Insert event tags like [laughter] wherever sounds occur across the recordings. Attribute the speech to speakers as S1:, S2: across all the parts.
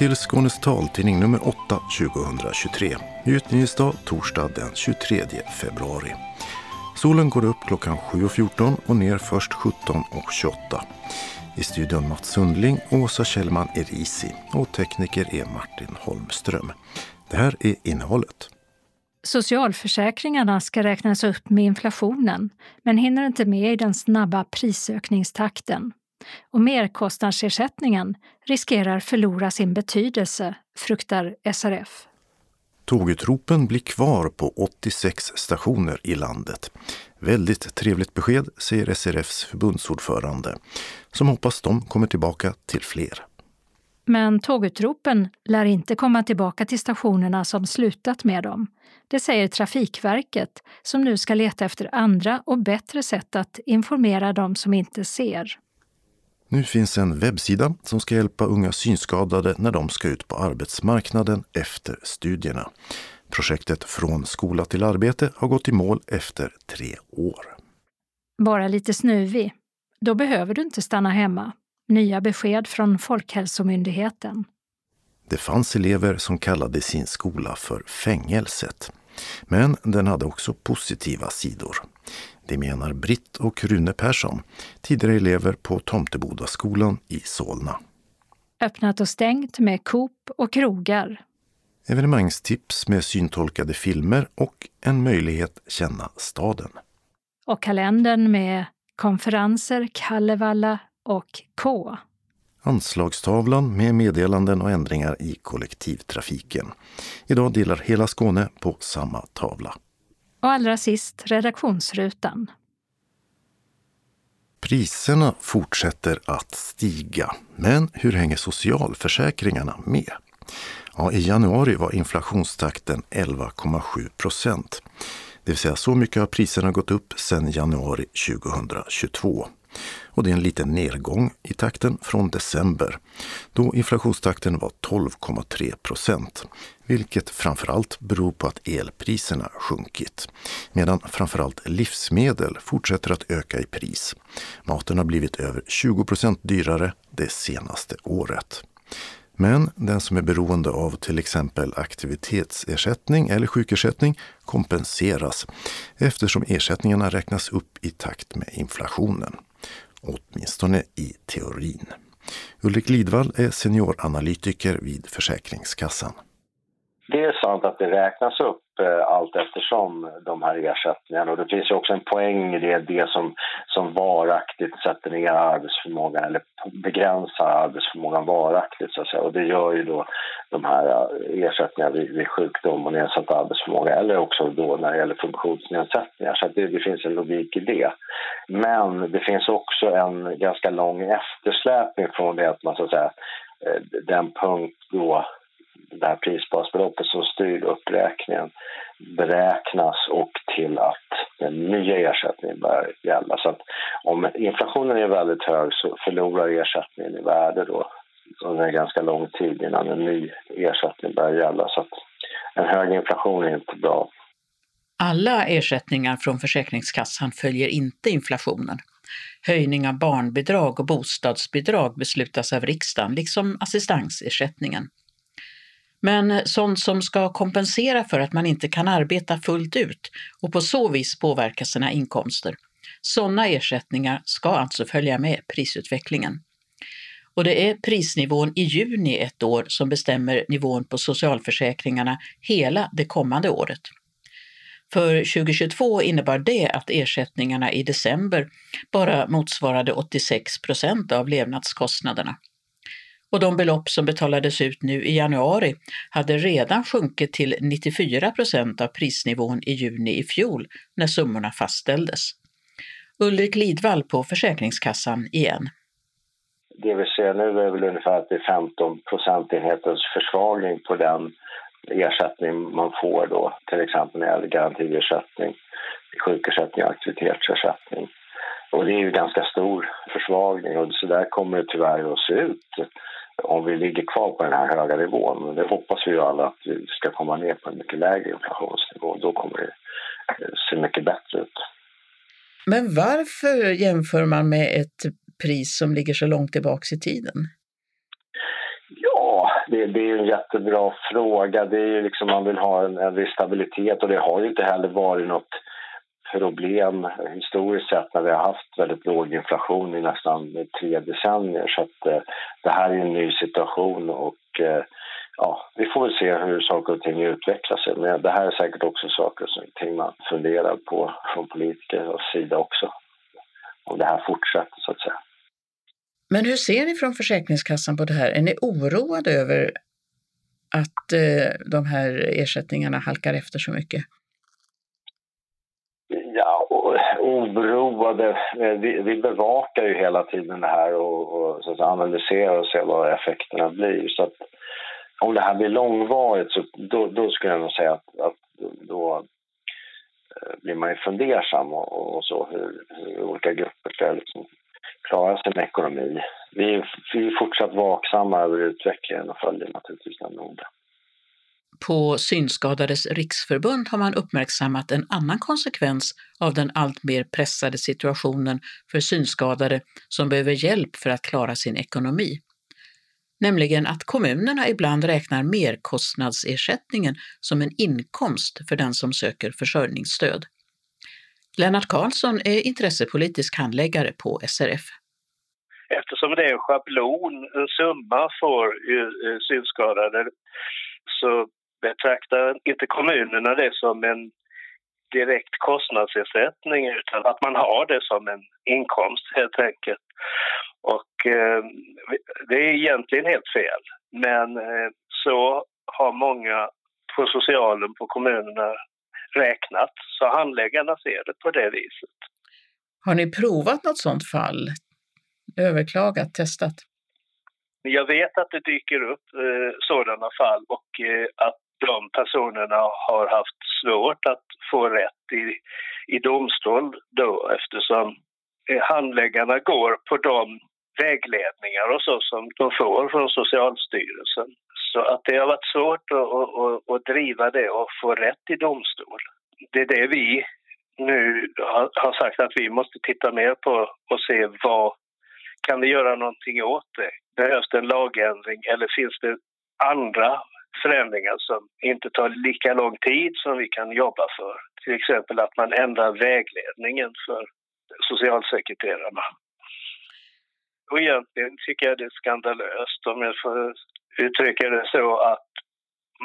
S1: Till Skånes taltidning nummer 8 2023. Utgivningsdag torsdag den 23 februari. Solen går upp klockan 7.14 och ner först 17.28. I studion Mats Sundling, Åsa Kjellman Erisi och tekniker är Martin Holmström. Det här är innehållet.
S2: Socialförsäkringarna ska räknas upp med inflationen men hinner inte med i den snabba prisökningstakten. Och merkostnadsersättningen riskerar förlora sin betydelse, fruktar SRF.
S1: Tågutropen blir kvar på 86 stationer i landet. Väldigt trevligt besked, säger SRFs förbundsordförande, som hoppas de kommer tillbaka till fler.
S2: Men tågutropen lär inte komma tillbaka till stationerna som slutat med dem. Det säger Trafikverket som nu ska leta efter andra och bättre sätt att informera de som inte ser.
S1: Nu finns en webbsida som ska hjälpa unga synskadade när de ska ut på arbetsmarknaden efter studierna. Projektet Från skola till arbete har gått i mål efter tre år.
S2: Bara lite snuvig? Då behöver du inte stanna hemma. Nya besked från Folkhälsomyndigheten.
S1: Det fanns elever som kallade sin skola för fängelset. Men den hade också positiva sidor. Det menar Britt och Rune Persson, tidigare elever på Tomtebodaskolan i Solna.
S2: Öppnat och stängt med Coop och krogar.
S1: Evenemangstips med syntolkade filmer och en möjlighet känna staden.
S2: Och kalendern med konferenser, Kallevalla och K.
S1: Anslagstavlan med meddelanden och ändringar i kollektivtrafiken. Idag delar hela Skåne på samma tavla.
S2: Och allra sist redaktionsrutan.
S1: Priserna fortsätter att stiga. Men hur hänger socialförsäkringarna med? Ja, I januari var inflationstakten 11,7 procent. Det vill säga så mycket har priserna gått upp sedan januari 2022 och det är en liten nedgång i takten från december då inflationstakten var 12,3 procent, vilket framförallt beror på att elpriserna sjunkit, medan framförallt livsmedel fortsätter att öka i pris. Maten har blivit över 20 procent dyrare det senaste året. Men den som är beroende av till exempel aktivitetsersättning eller sjukersättning kompenseras eftersom ersättningarna räknas upp i takt med inflationen åtminstone i teorin. Ulrik Lidvall är senioranalytiker vid Försäkringskassan.
S3: Det är sant att det räknas upp eh, allt eftersom de här ersättningarna. Och det finns ju också en poäng i det, det som, som varaktigt sätter ner arbetsförmågan eller begränsar arbetsförmågan varaktigt. Så att säga. Och det gör ju då de här eh, ersättningarna vid, vid sjukdom och nedsatt arbetsförmåga eller också då när det gäller funktionsnedsättningar. Så det, det, finns en logik i det. Men det finns också en ganska lång eftersläpning från det att man så att säga eh, den punkt då det här prisbasbeloppet som styr uppräkningen beräknas och till att den nya ersättningen börjar gälla. Så att om inflationen är väldigt hög så förlorar ersättningen i värde då under en ganska lång tid innan en ny ersättning börjar gälla. Så att en hög inflation är inte bra.
S4: Alla ersättningar från Försäkringskassan följer inte inflationen. Höjning av barnbidrag och bostadsbidrag beslutas av riksdagen, liksom assistansersättningen. Men eh, sånt som ska kompensera för att man inte kan arbeta fullt ut och på så vis påverka sina inkomster. Sådana ersättningar ska alltså följa med prisutvecklingen. Och det är prisnivån i juni ett år som bestämmer nivån på socialförsäkringarna hela det kommande året. För 2022 innebar det att ersättningarna i december bara motsvarade 86 procent av levnadskostnaderna och de belopp som betalades ut nu i januari hade redan sjunkit till 94 procent av prisnivån i juni i fjol när summorna fastställdes. Ulrik Lidvall på Försäkringskassan igen.
S3: Det vi ser nu är väl ungefär att det är 15 procentenhetens försvagning på den ersättning man får då, till exempel när det gäller garantiersättning, sjukersättning och aktivitetsersättning. Och det är ju ganska stor försvagning och så där kommer det tyvärr att se ut om vi ligger kvar på den här höga nivån. Men det hoppas vi ju alla att vi ska komma ner på en mycket lägre inflationsnivå. Då kommer det eh, se mycket bättre ut.
S4: Men varför jämför man med ett pris som ligger så långt tillbaks i tiden?
S3: Ja, det, det är en jättebra fråga. Det är ju liksom man vill ha en, en viss stabilitet och det har ju inte heller varit något problem historiskt sett när vi har haft väldigt låg inflation i nästan tre decennier. Så att, eh, det här är en ny situation och eh, ja, vi får väl se hur saker och ting utvecklar sig. Men det här är säkert också saker och ting man funderar på från politikers sida också. Om det här fortsätter så att säga.
S4: Men hur ser ni från Försäkringskassan på det här? Är ni oroade över att eh, de här ersättningarna halkar efter så mycket?
S3: Ja, oroade. Eh, vi, vi bevakar ju hela tiden det här och, och så att analyserar och ser vad effekterna blir. Så att om det här blir långvarigt så då, då skulle jag nog säga att, att då eh, blir man ju fundersam och, och så hur, hur, olika grupper ska liksom klara sin ekonomi. Vi, vi är fortsatt vaksamma över utvecklingen och följer naturligtvis den noga.
S4: På Synskadades riksförbund har man uppmärksammat en annan konsekvens av den alltmer pressade situationen för synskadade som behöver hjälp för att klara sin ekonomi. Nämligen att kommunerna ibland räknar merkostnadsersättningen som en inkomst för den som söker försörjningsstöd. Lennart Karlsson är intressepolitisk handläggare på SRF.
S5: Eftersom det är en schablon, en summa för eh, eh, synskadade, så betraktar inte kommunerna det som en direkt kostnadsersättning utan att man har det som en inkomst helt enkelt. Och eh, det är egentligen helt fel. Men eh, så har många på socialen på kommunerna räknat. Så handläggarna ser det på det viset.
S4: Har ni provat något sådant fall? Överklagat, testat?
S5: Jag vet att det dyker upp eh, sådana fall och eh, att de personerna har haft svårt att få rätt i, i domstol då eftersom eh, handläggarna går på de vägledningar och så som de får från Socialstyrelsen. Så att det har varit svårt att, att, att driva det och få rätt i domstol. Det är det vi nu har sagt att vi måste titta mer på och se vad kan vi göra någonting åt det? Behövs det en lagändring eller finns det andra förändringar som inte tar lika lång tid som vi kan jobba för? Till exempel att man ändrar vägledningen för socialsekreterarna. Och egentligen tycker jag det är skandalöst om jag får uttrycka det så att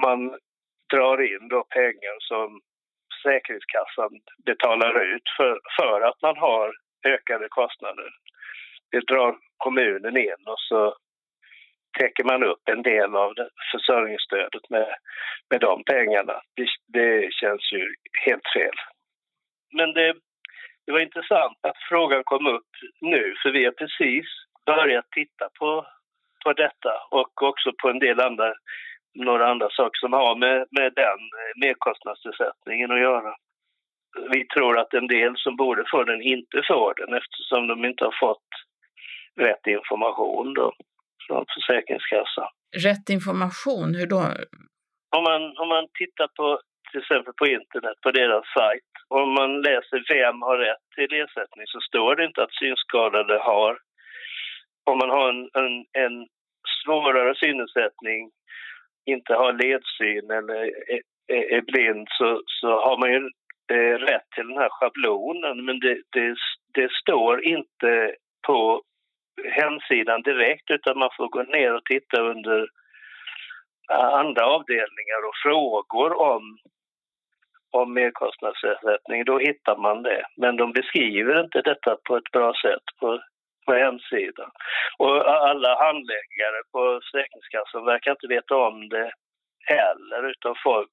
S5: man drar in då pengar som Försäkringskassan betalar ut för, för att man har ökade kostnader. Det drar kommunen in och så täcker man upp en del av försörjningsstödet med, med de pengarna. Det, det känns ju helt fel. Men det, det var intressant att frågan kom upp nu, för vi har precis börjat titta på, på detta och också på en del andra, några andra saker som har med, med den merkostnadsersättningen att göra. Vi tror att en del som borde få den inte får den eftersom de inte har fått rätt information då, från Försäkringskassan.
S4: Rätt information, hur då?
S5: Om man, om man tittar på till exempel på internet, på deras sajt. Om man läser vem har rätt till ersättning så står det inte att synskadade har om man har en, en, en svårare synnedsättning, inte har ledsyn eller är, är, blind så, så har man ju eh, rätt till den här schablonen men det, det, det står inte på hemsidan direkt utan man får gå ner och titta under andra avdelningar och frågor om, om merkostnadsersättning. Då hittar man det. Men de beskriver inte detta på ett bra sätt på på hemsidan. Och alla handläggare på Försäkringskassan verkar inte veta om det heller utan folk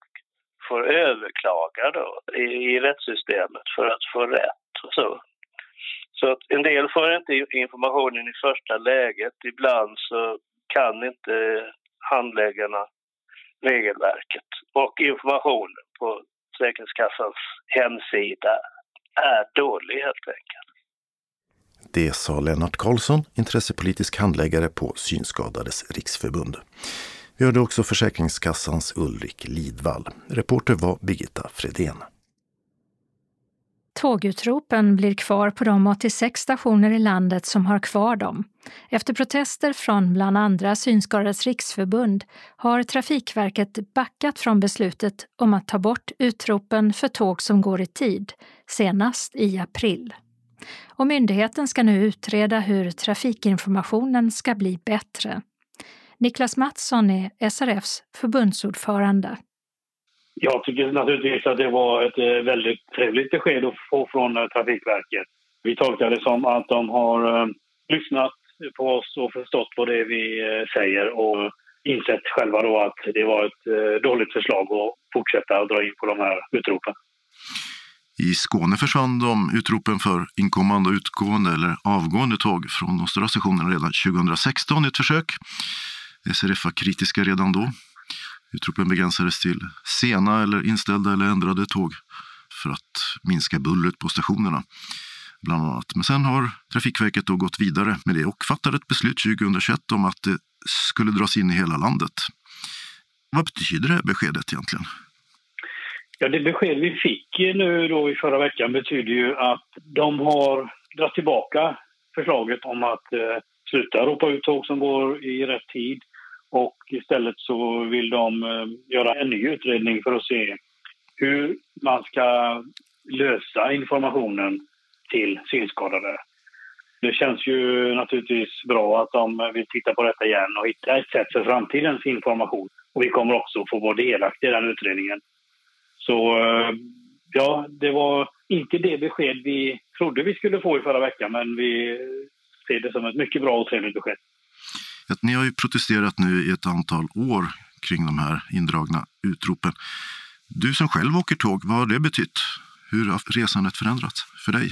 S5: får överklaga då i, i rättssystemet för att få rätt och så. Så att en del får inte informationen i första läget. Ibland så kan inte handläggarna regelverket och informationen på Försäkringskassans hemsida är dålig helt enkelt.
S1: Det sa Lennart Karlsson, intressepolitisk handläggare på Synskadades riksförbund. Vi hörde också Försäkringskassans Ulrik Lidvall. Reporter var Birgitta Fredén.
S2: Tågutropen blir kvar på de 86 stationer i landet som har kvar dem. Efter protester från bland andra Synskadades riksförbund har Trafikverket backat från beslutet om att ta bort utropen för tåg som går i tid, senast i april. Och myndigheten ska nu utreda hur trafikinformationen ska bli bättre. Niklas Mattsson är SRFs förbundsordförande.
S6: Jag tycker naturligtvis att det var ett eh, väldigt trevligt besked att få från eh, Trafikverket. Vi tolkar det som att de har eh, lyssnat på oss och förstått vad det är vi säger och insett själva då att det var ett dåligt förslag att fortsätta att dra in på de här utropen.
S7: I Skåne försvann de utropen för inkommande, och utgående eller avgående tåg från de stora stationerna redan 2016 i ett försök. SRF var kritiska redan då. Utropen begränsades till sena eller inställda eller ändrade tåg för att minska bullret på stationerna. Bland annat. Men sen har Trafikverket då gått vidare med det och fattade ett beslut 2021 om att det skulle dras in i hela landet. Vad betyder det här beskedet egentligen?
S6: Ja, det besked vi fick nu då i förra veckan betyder ju att de har dragit tillbaka förslaget om att eh, sluta ropa ut tåg som går i rätt tid och istället så vill de eh, göra en ny utredning för att se hur man ska lösa informationen till synskadade. Det känns ju naturligtvis bra att de vill titta på detta igen och hitta ett sätt för framtidens information. Och vi kommer också få vara delaktiga i den utredningen. Så eh, ja, det var inte det besked vi trodde vi skulle få i förra veckan men vi ser det som ett mycket bra och trevligt besked
S7: att ni har ju protesterat nu i ett antal år kring de här indragna utropen. Du som själv åker tåg, vad har det betytt? Hur har resandet förändrats för dig?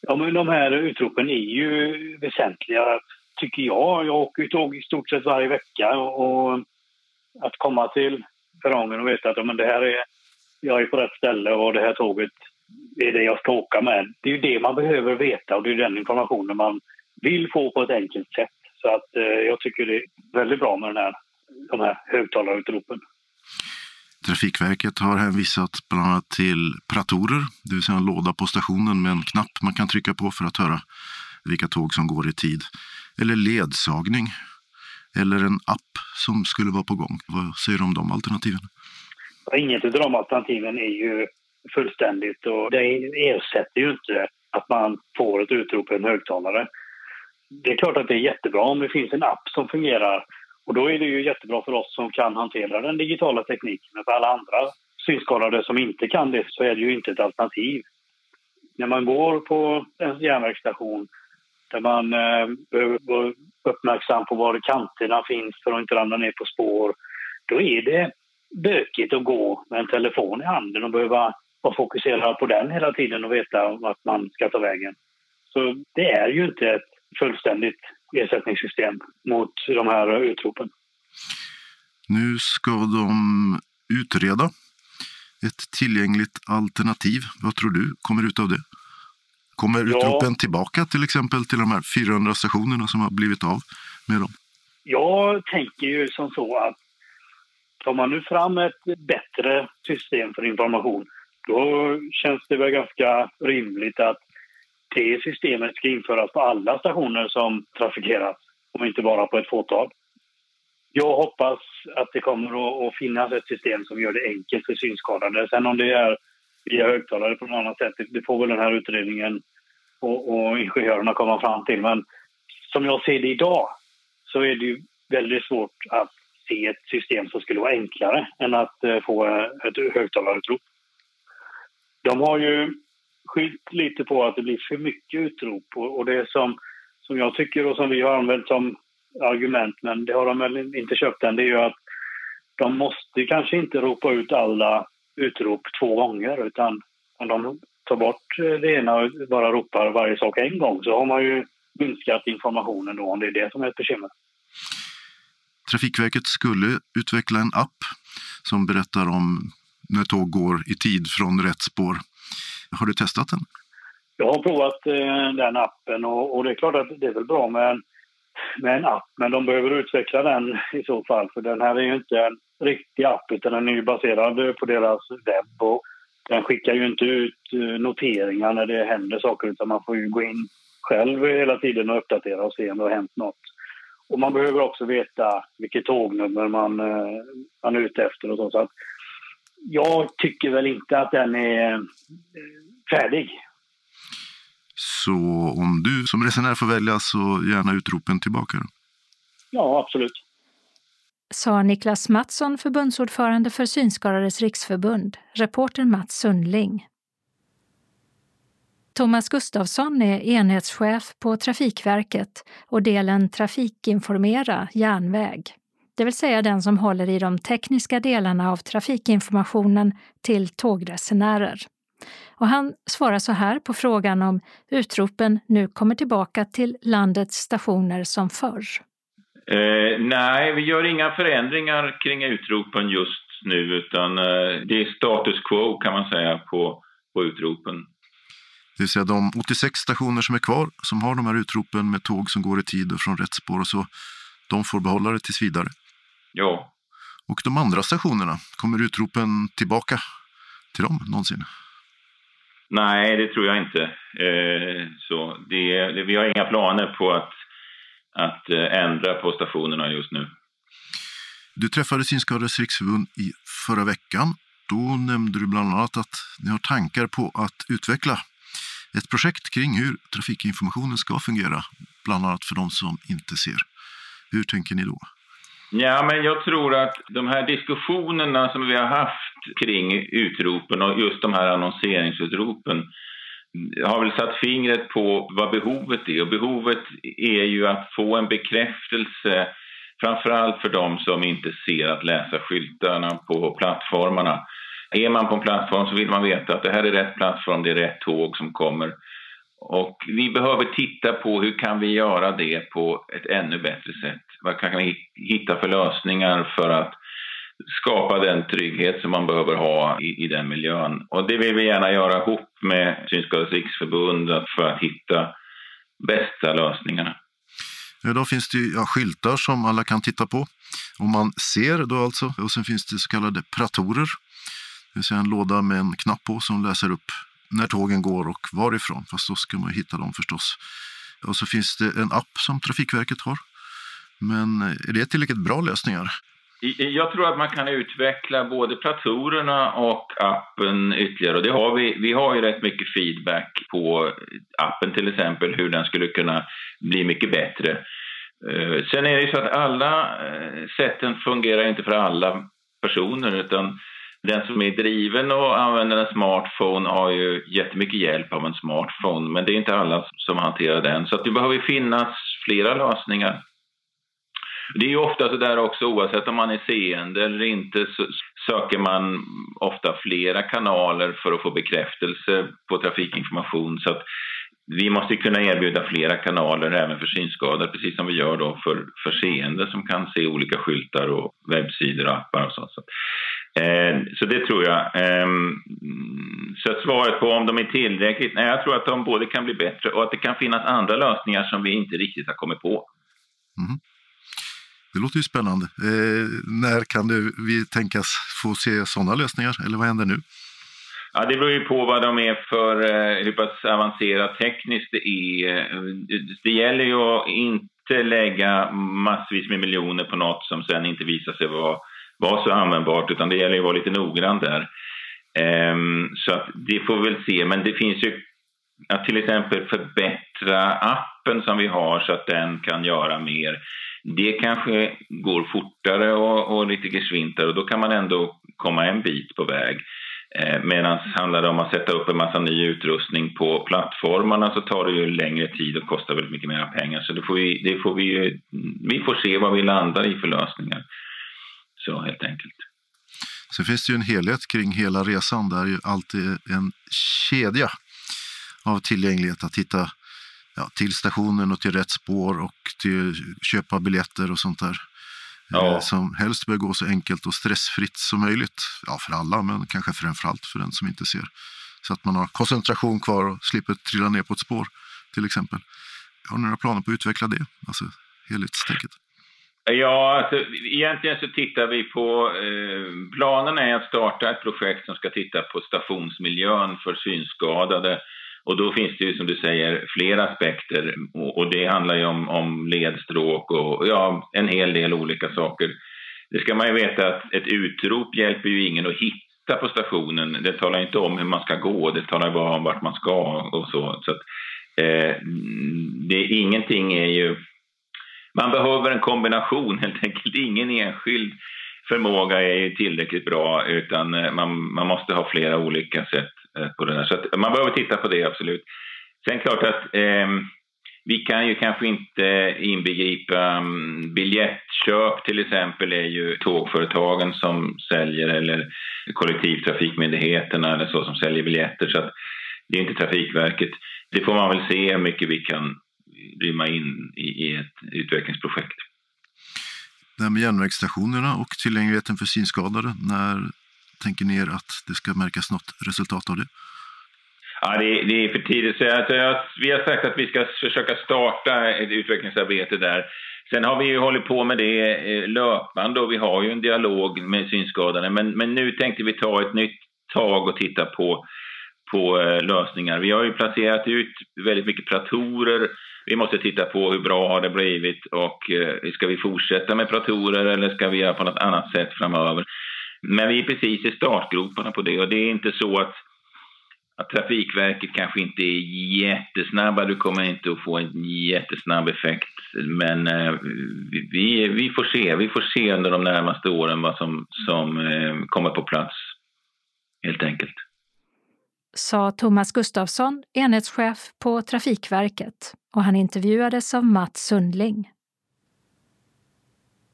S6: Ja, men de här utropen är ju väsentliga, tycker jag. Jag åker ju tåg i stort sett varje vecka och att komma till perrongen och veta att men det här är, jag är på rätt ställe och det här tåget är det jag ska åka med. Det är ju det man behöver veta och det är den informationen man vill få på ett enkelt sätt. Så att eh, jag tycker det är väldigt bra med den här, de här högtalarutropen.
S7: Trafikverket har hänvisat bland annat till pratorer, det vill säga en låda på stationen med en knapp man kan trycka på för att höra vilka tåg som går i tid. Eller ledsagning. Eller en app som skulle vara på gång. Vad säger du om de alternativen?
S6: Inget av de alternativen är ju fullständigt och det ersätter ju inte att man får ett utrop i en högtalare det är klart att det är jättebra om det finns en app som fungerar. Och då är det ju jättebra för oss som kan hantera den digitala tekniken. Men för alla andra synskadade som inte kan det så är det ju inte ett alternativ. När man går på en järnvägsstation där man eh, behöver vara uppmärksam på var kanterna finns för att inte ramla ner på spår. Då är det bökigt att gå med en telefon i handen och behöva vara fokuserad på den hela tiden och veta vart man ska ta vägen. Så det är ju inte ett fullständigt ersättningssystem mot de här utropen.
S7: Nu ska de utreda ett tillgängligt alternativ. Vad tror du kommer ut av det? Kommer utropen ja. tillbaka till exempel till de här 400 stationerna som har blivit av med dem?
S6: Jag tänker ju som så att tar man nu fram ett bättre system för information då känns det väl ganska rimligt att det systemet ska införas på alla stationer som trafikeras och inte bara på ett fåtal. Jag hoppas att det kommer att finnas ett system som gör det enkelt för synskadade. Sen om det är via högtalare på något annat sätt, det får väl den här utredningen och, och ingenjörerna komma fram till. Men som jag ser det idag så är det ju väldigt svårt att se ett system som skulle vara enklare än att eh, få ett högtalarutrop. De har ju skyllt lite på att det blir för mycket utrop. Och, det som, som jag tycker och som vi har använt som argument, men det har de väl inte köpt än, det är ju att de måste kanske inte ropa ut alla utrop två gånger utan om de tar bort eh, det ena och bara ropar varje sak en gång så har man ju minskat informationen då om det är det som är ett bekymmer.
S7: Trafikverket skulle utveckla en app som berättar om när tåg går i tid från rätt spår. Har du testat den?
S6: Jag har provat eh, den appen och, och, det är klart att det är väl bra med en, med en app men de behöver utveckla den i så fall för den här är ju inte en riktig app utan den är ju baserad på deras webb och den skickar ju inte ut eh, noteringar när det händer saker utan man får ju gå in själv hela tiden och uppdatera och se om det har hänt något. Och man behöver också veta vilket tågnummer man, eh, man är ute efter och så. så att jag tycker väl inte att den är eh, färdig.
S7: Så om du som resenär får välja så gärna utropen tillbaka?
S6: Ja, absolut.
S2: Sa Niklas Mattsson, förbundsordförande för Synskadades riksförbund, reporter Mats Sundling. Thomas Gustafsson är enhetschef på Trafikverket och delen Trafikinformera järnväg, det vill säga den som håller i de tekniska delarna av trafikinformationen till tågresenärer. Och han svarar så här på frågan om utropen nu kommer tillbaka till landets stationer som förr.
S8: Eh, nej, vi gör inga förändringar kring utropen just nu utan eh, det är status quo kan man säga på, på utropen.
S7: Det vill säga de 86 stationer som är kvar, som har de här utropen med tåg som går i tid och från rätt spår och så, de får behålla det tills vidare.
S8: Ja.
S7: Och de andra stationerna, kommer utropen tillbaka till dem någonsin?
S8: Nej, det tror jag inte. Eh, så det, det, vi har inga planer på att, att eh, ändra på stationerna just nu.
S7: Du träffade Synskadades riksförbund i förra veckan. Då nämnde du bland annat att ni har tankar på att utveckla ett projekt kring hur trafikinformationen ska fungera, bland annat för de som inte ser. Hur tänker ni då?
S8: Ja, men jag tror att de här diskussionerna som vi har haft kring utropen och just de här annonseringsutropen har väl satt fingret på vad behovet är. Och behovet är ju att få en bekräftelse, framförallt för de som inte ser att läsa skyltarna på plattformarna. Är man på en plattform så vill man veta att det här är rätt plattform, det är rätt tåg som kommer. Och vi behöver titta på hur kan vi göra det på ett ännu bättre sätt. Vad kan vi hitta för lösningar för att skapa den trygghet som man behöver ha i, i den miljön. Och det vill vi gärna göra ihop med Synskadades riksförbund för att hitta bästa lösningarna.
S7: Ja, då finns det ja, skyltar som alla kan titta på. Om man ser då alltså. Och sen finns det så kallade pratorer. Det vill säga en låda med en knapp på som läser upp när tågen går och varifrån. Fast då ska man hitta dem förstås. Och så finns det en app som Trafikverket har. Men eh, är det tillräckligt bra lösningar?
S8: Jag tror att man kan utveckla både platorerna och appen ytterligare. Och det har vi, vi har ju rätt mycket feedback på appen till exempel, hur den skulle kunna bli mycket bättre. Eh, sen är det ju så att alla eh, sätten fungerar inte för alla personer utan den som är driven och använder en smartphone har ju jättemycket hjälp av en smartphone men det är inte alla som hanterar den. Så att det behöver finnas flera lösningar. Det är ju ofta så där också, oavsett om man är seende eller inte, så söker man ofta flera kanaler för att få bekräftelse på trafikinformation. Så att vi måste kunna erbjuda flera kanaler även för synskadade, precis som vi gör då för, för seende som kan se olika skyltar och webbsidor och appar och så. Så, så det tror jag. Eh, så svaret på om de är tillräckligt? Nej, jag tror att de både kan bli bättre och att det kan finnas andra lösningar som vi inte riktigt har kommit på.
S7: Mm. Det låter ju spännande. Eh, när kan det, vi tänkas få se sådana lösningar, eller vad händer nu?
S8: Ja, det beror ju på vad de är för, eh, hur pass avancerat tekniskt det är. Det gäller ju att inte lägga massvis med miljoner på något som sen inte visar sig vara, vara så användbart, utan det gäller ju att vara lite noggrann där. Um, så att det får vi väl se, men det finns ju att till exempel förbättra appen som vi har så att den kan göra mer. Det kanske går fortare och, och lite gesvintare och då kan man ändå komma en bit på väg. Eh, Medan handlar det om att sätta upp en massa ny utrustning på plattformarna så tar det ju längre tid och kostar väldigt mycket mer pengar. Så det får vi, det får vi, vi får se vad vi landar i för lösningar. Så helt enkelt.
S7: Sen finns det ju en helhet kring hela resan där ju alltid en kedja av tillgänglighet att hitta ja, till stationen och till rätt spår och till köpa biljetter och sånt där. Ja. Eh, som helst bör gå så enkelt och stressfritt som möjligt. Ja, för alla, men kanske framförallt för den som inte ser. Så att man har koncentration kvar och slipper trilla ner på ett spår till exempel. Har ni några planer på att utveckla det, alltså helhetstänket?
S8: Ja, alltså, egentligen så tittar vi på... Eh, planen är att starta ett projekt som ska titta på stationsmiljön för synskadade. Och då finns det ju som du säger flera aspekter och, och det handlar ju om, om ledstråk och ja, en hel del olika saker. Det ska man ju veta att ett utrop hjälper ju ingen att hitta på stationen. Det talar inte om hur man ska gå, det talar bara om vart man ska och så. så att, eh, det, ingenting är ju man behöver en kombination [laughs] helt enkelt. Ingen enskild förmåga är tillräckligt bra utan eh, man, man måste ha flera olika sätt eh, på det där. Så man behöver titta på det absolut. Sen klart att eh, vi kan ju kanske inte inbegripa um, biljettköp till exempel är ju tågföretagen som säljer eller kollektivtrafikmyndigheterna eller så som säljer biljetter så att det är inte Trafikverket. Det får man väl se hur mycket vi kan rymma in i, i ett utvecklingsprojekt.
S1: Det här med järnvägsstationerna och tillgängligheten för synskadade, när tänker ni er att det ska märkas något resultat av det?
S8: Ja, det, är, det är för tidigt att säga. Alltså, vi har sagt att vi ska försöka starta ett utvecklingsarbete där. Sen har vi ju hållit på med det eh, löpande och vi har ju en dialog med synskadade. Men, men nu tänkte vi ta ett nytt tag och titta på, på eh, lösningar. Vi har ju placerat ut väldigt mycket pratorer vi måste titta på hur bra har det blivit och eh, ska vi fortsätta med pratorer eller ska vi göra på något annat sätt framöver. Men vi är precis i startgroparna på det och det är inte så att, att Trafikverket kanske inte är jättesnabba. Du kommer inte att få en jättesnabb effekt. Men eh, vi, vi får se. Vi får se under de närmaste åren vad som, som eh, kommer på plats helt enkelt
S2: sa Thomas Gustafsson, enhetschef på Trafikverket och han intervjuades av Mats Sundling.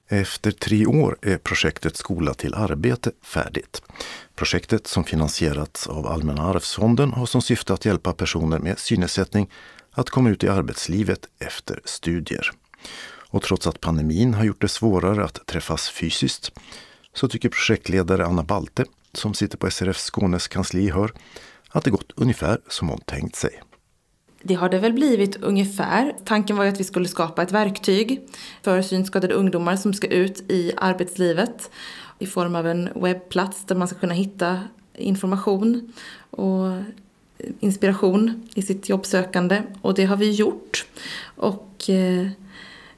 S1: Efter tre år är projektet Skola till arbete färdigt. Projektet som finansierats av Allmänna arvsfonden har som syfte att hjälpa personer med synnedsättning att komma ut i arbetslivet efter studier. Och trots att pandemin har gjort det svårare att träffas fysiskt så tycker projektledare Anna Balte, som sitter på SRF Skånes kansli, hör att det gått ungefär som hon tänkt sig.
S9: Det har det väl blivit ungefär. Tanken var ju att vi skulle skapa ett verktyg för synskadade ungdomar som ska ut i arbetslivet i form av en webbplats där man ska kunna hitta information och inspiration i sitt jobbsökande. Och det har vi gjort. Och eh,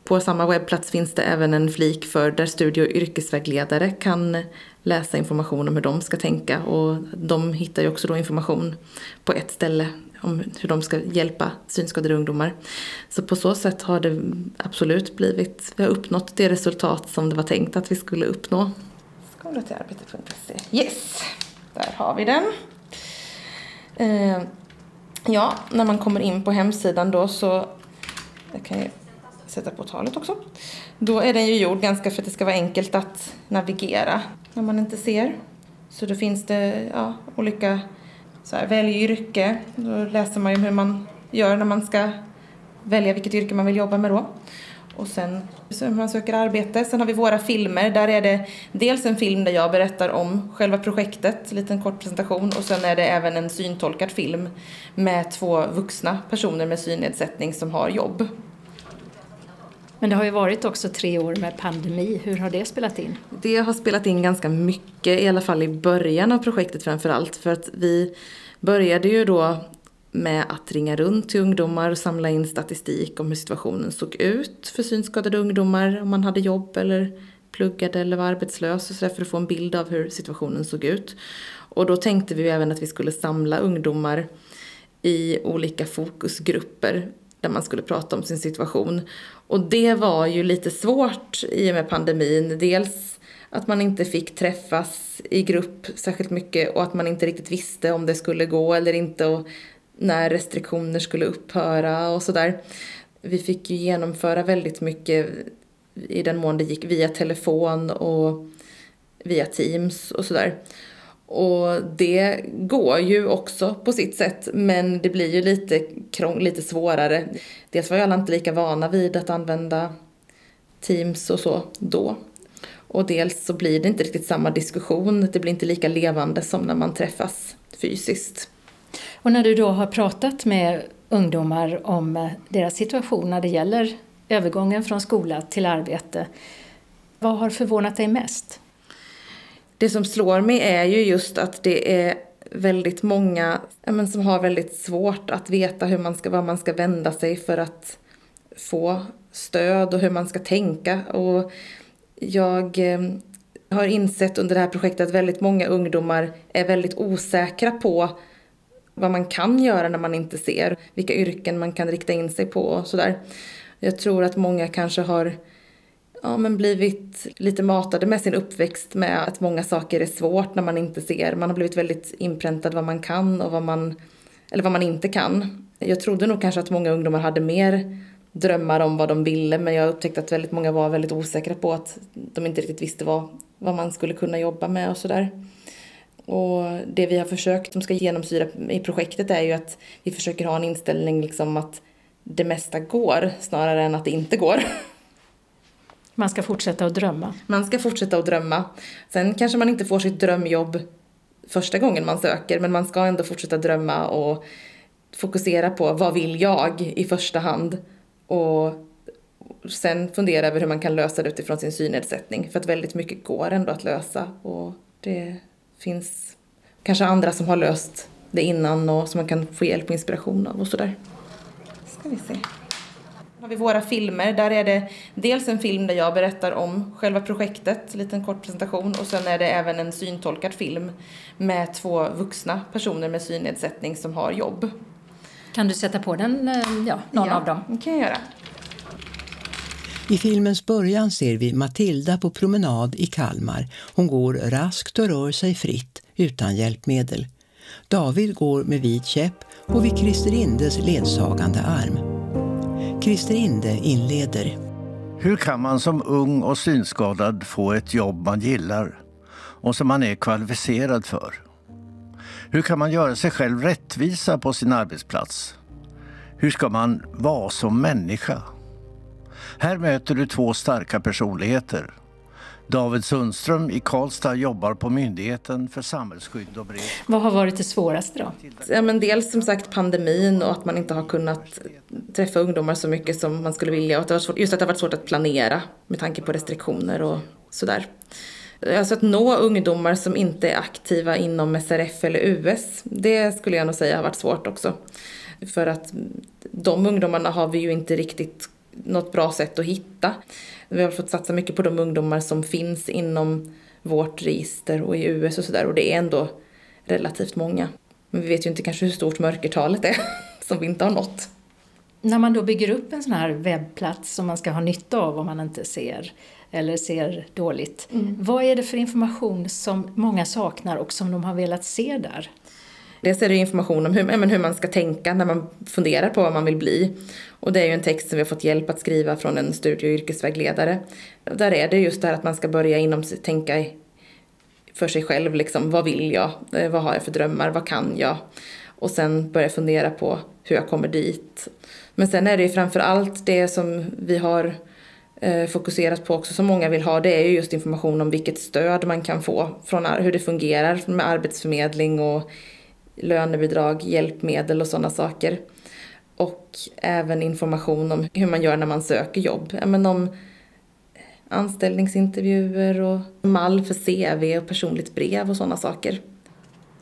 S9: på samma webbplats finns det även en flik för där studie och yrkesvägledare kan läsa information om hur de ska tänka och de hittar ju också då information på ett ställe om hur de ska hjälpa synskadade ungdomar. Så på så sätt har det absolut blivit, vi har uppnått det resultat som det var tänkt att vi skulle uppnå. Skola till arbete.se. Yes, där har vi den. Eh, ja, när man kommer in på hemsidan då så, jag kan ju sätta på talet också. Då är den ju gjord ganska för att det ska vara enkelt att navigera när man inte ser. Så då finns det ja, olika, så här, välj yrke. Då läser man ju hur man gör när man ska välja vilket yrke man vill jobba med då. Och sen hur man söker arbete. Sen har vi våra filmer. Där är det dels en film där jag berättar om själva projektet, en liten kort presentation. Och sen är det även en syntolkad film med två vuxna personer med synnedsättning som har jobb.
S2: Men det har ju varit också tre år med pandemi. Hur har det spelat in?
S9: Det har spelat in ganska mycket, i alla fall i början av projektet framför allt. För att vi började ju då med att ringa runt till ungdomar och samla in statistik om hur situationen såg ut för synskadade ungdomar, om man hade jobb eller pluggade eller var arbetslös och så för att få en bild av hur situationen såg ut. Och då tänkte vi även att vi skulle samla ungdomar i olika fokusgrupper där man skulle prata om sin situation. Och det var ju lite svårt i och med pandemin. Dels att man inte fick träffas i grupp särskilt mycket och att man inte riktigt visste om det skulle gå eller inte och när restriktioner skulle upphöra och sådär. Vi fick ju genomföra väldigt mycket i den mån det gick via telefon och via Teams och sådär. Och det går ju också på sitt sätt men det blir ju lite, krång, lite svårare. Dels var ju alla inte lika vana vid att använda Teams och så då. Och dels så blir det inte riktigt samma diskussion, det blir inte lika levande som när man träffas fysiskt.
S2: Och när du då har pratat med ungdomar om eh, deras situation när det gäller övergången från skola till arbete, Vad har förvånat dig mest?
S9: Det som slår mig är ju just att det är väldigt många men, som har väldigt svårt att veta hur man ska, var man ska vända sig för att få stöd och hur man ska tänka. Och jag eh, har insett under det här projektet att väldigt många ungdomar är väldigt osäkra på vad man kan göra när man inte ser, vilka yrken man kan rikta in sig på och sådär. Jag tror att många kanske har ja, men blivit lite matade med sin uppväxt med att många saker är svårt när man inte ser. Man har blivit väldigt inpräntad vad man kan och vad man, eller vad man inte kan. Jag trodde nog kanske att många ungdomar hade mer drömmar om vad de ville men jag upptäckte att väldigt många var väldigt osäkra på att de inte riktigt visste vad, vad man skulle kunna jobba med och sådär. Och det vi har försökt som ska genomsyra i projektet är ju att vi försöker ha en inställning liksom att det mesta går snarare än att det inte går. [laughs]
S2: Man ska fortsätta att drömma.
S9: Man ska fortsätta att drömma. Sen kanske man inte får sitt drömjobb första gången man söker men man ska ändå fortsätta drömma och fokusera på vad vill jag i första hand och sen fundera över hur man kan lösa det utifrån sin synnedsättning för att väldigt mycket går ändå att lösa och det finns kanske andra som har löst det innan och som man kan få hjälp och inspiration av och sådär. Ska vi se. Har vi våra filmer. Där är det dels en film där jag berättar om själva projektet, en liten kort presentation och sen är det även en syntolkad film med två vuxna personer med synnedsättning som har jobb.
S2: Kan du sätta på den, eh, ja, någon
S9: ja,
S2: av dem?
S9: det kan jag göra.
S10: I filmens början ser vi Matilda på promenad i Kalmar. Hon går raskt och rör sig fritt, utan hjälpmedel. David går med vit käpp och vid Christer Indes ledsagande arm. Christer Inde inleder.
S11: Hur kan man som ung och synskadad få ett jobb man gillar och som man är kvalificerad för? Hur kan man göra sig själv rättvisa på sin arbetsplats? Hur ska man vara som människa? Här möter du två starka personligheter. David Sundström i Karlstad jobbar på Myndigheten för samhällsskydd och beredskap.
S2: Vad har varit det svåraste då?
S9: Ja, men dels som sagt pandemin och att man inte har kunnat träffa ungdomar så mycket som man skulle vilja. Och att det var svårt, just att det har varit svårt att planera med tanke på restriktioner och sådär. Alltså att nå ungdomar som inte är aktiva inom SRF eller US, det skulle jag nog säga har varit svårt också. För att de ungdomarna har vi ju inte riktigt något bra sätt att hitta. Vi har fått satsa mycket på de ungdomar som finns inom vårt register och i US och sådär och det är ändå relativt många. Men vi vet ju inte kanske hur stort mörkertalet är [laughs] som vi inte har nått.
S2: När man då bygger upp en sån här webbplats som man ska ha nytta av om man inte ser eller ser dåligt. Mm. Vad är det för information som många saknar och som de har velat se där?
S9: Dels är det information om hur, hur man ska tänka när man funderar på vad man vill bli. Och det är ju en text som vi har fått hjälp att skriva från en studie och yrkesvägledare. Där är det just det här att man ska börja inom sig, tänka för sig själv, liksom, vad vill jag? Eh, vad har jag för drömmar? Vad kan jag? Och sen börja fundera på hur jag kommer dit. Men sen är det ju framför allt det som vi har eh, fokuserat på också som många vill ha det är ju just information om vilket stöd man kan få från hur det fungerar med arbetsförmedling och lönebidrag, hjälpmedel och sådana saker. Och även information om hur man gör när man söker jobb. Men om anställningsintervjuer och mall för CV och personligt brev och sådana saker.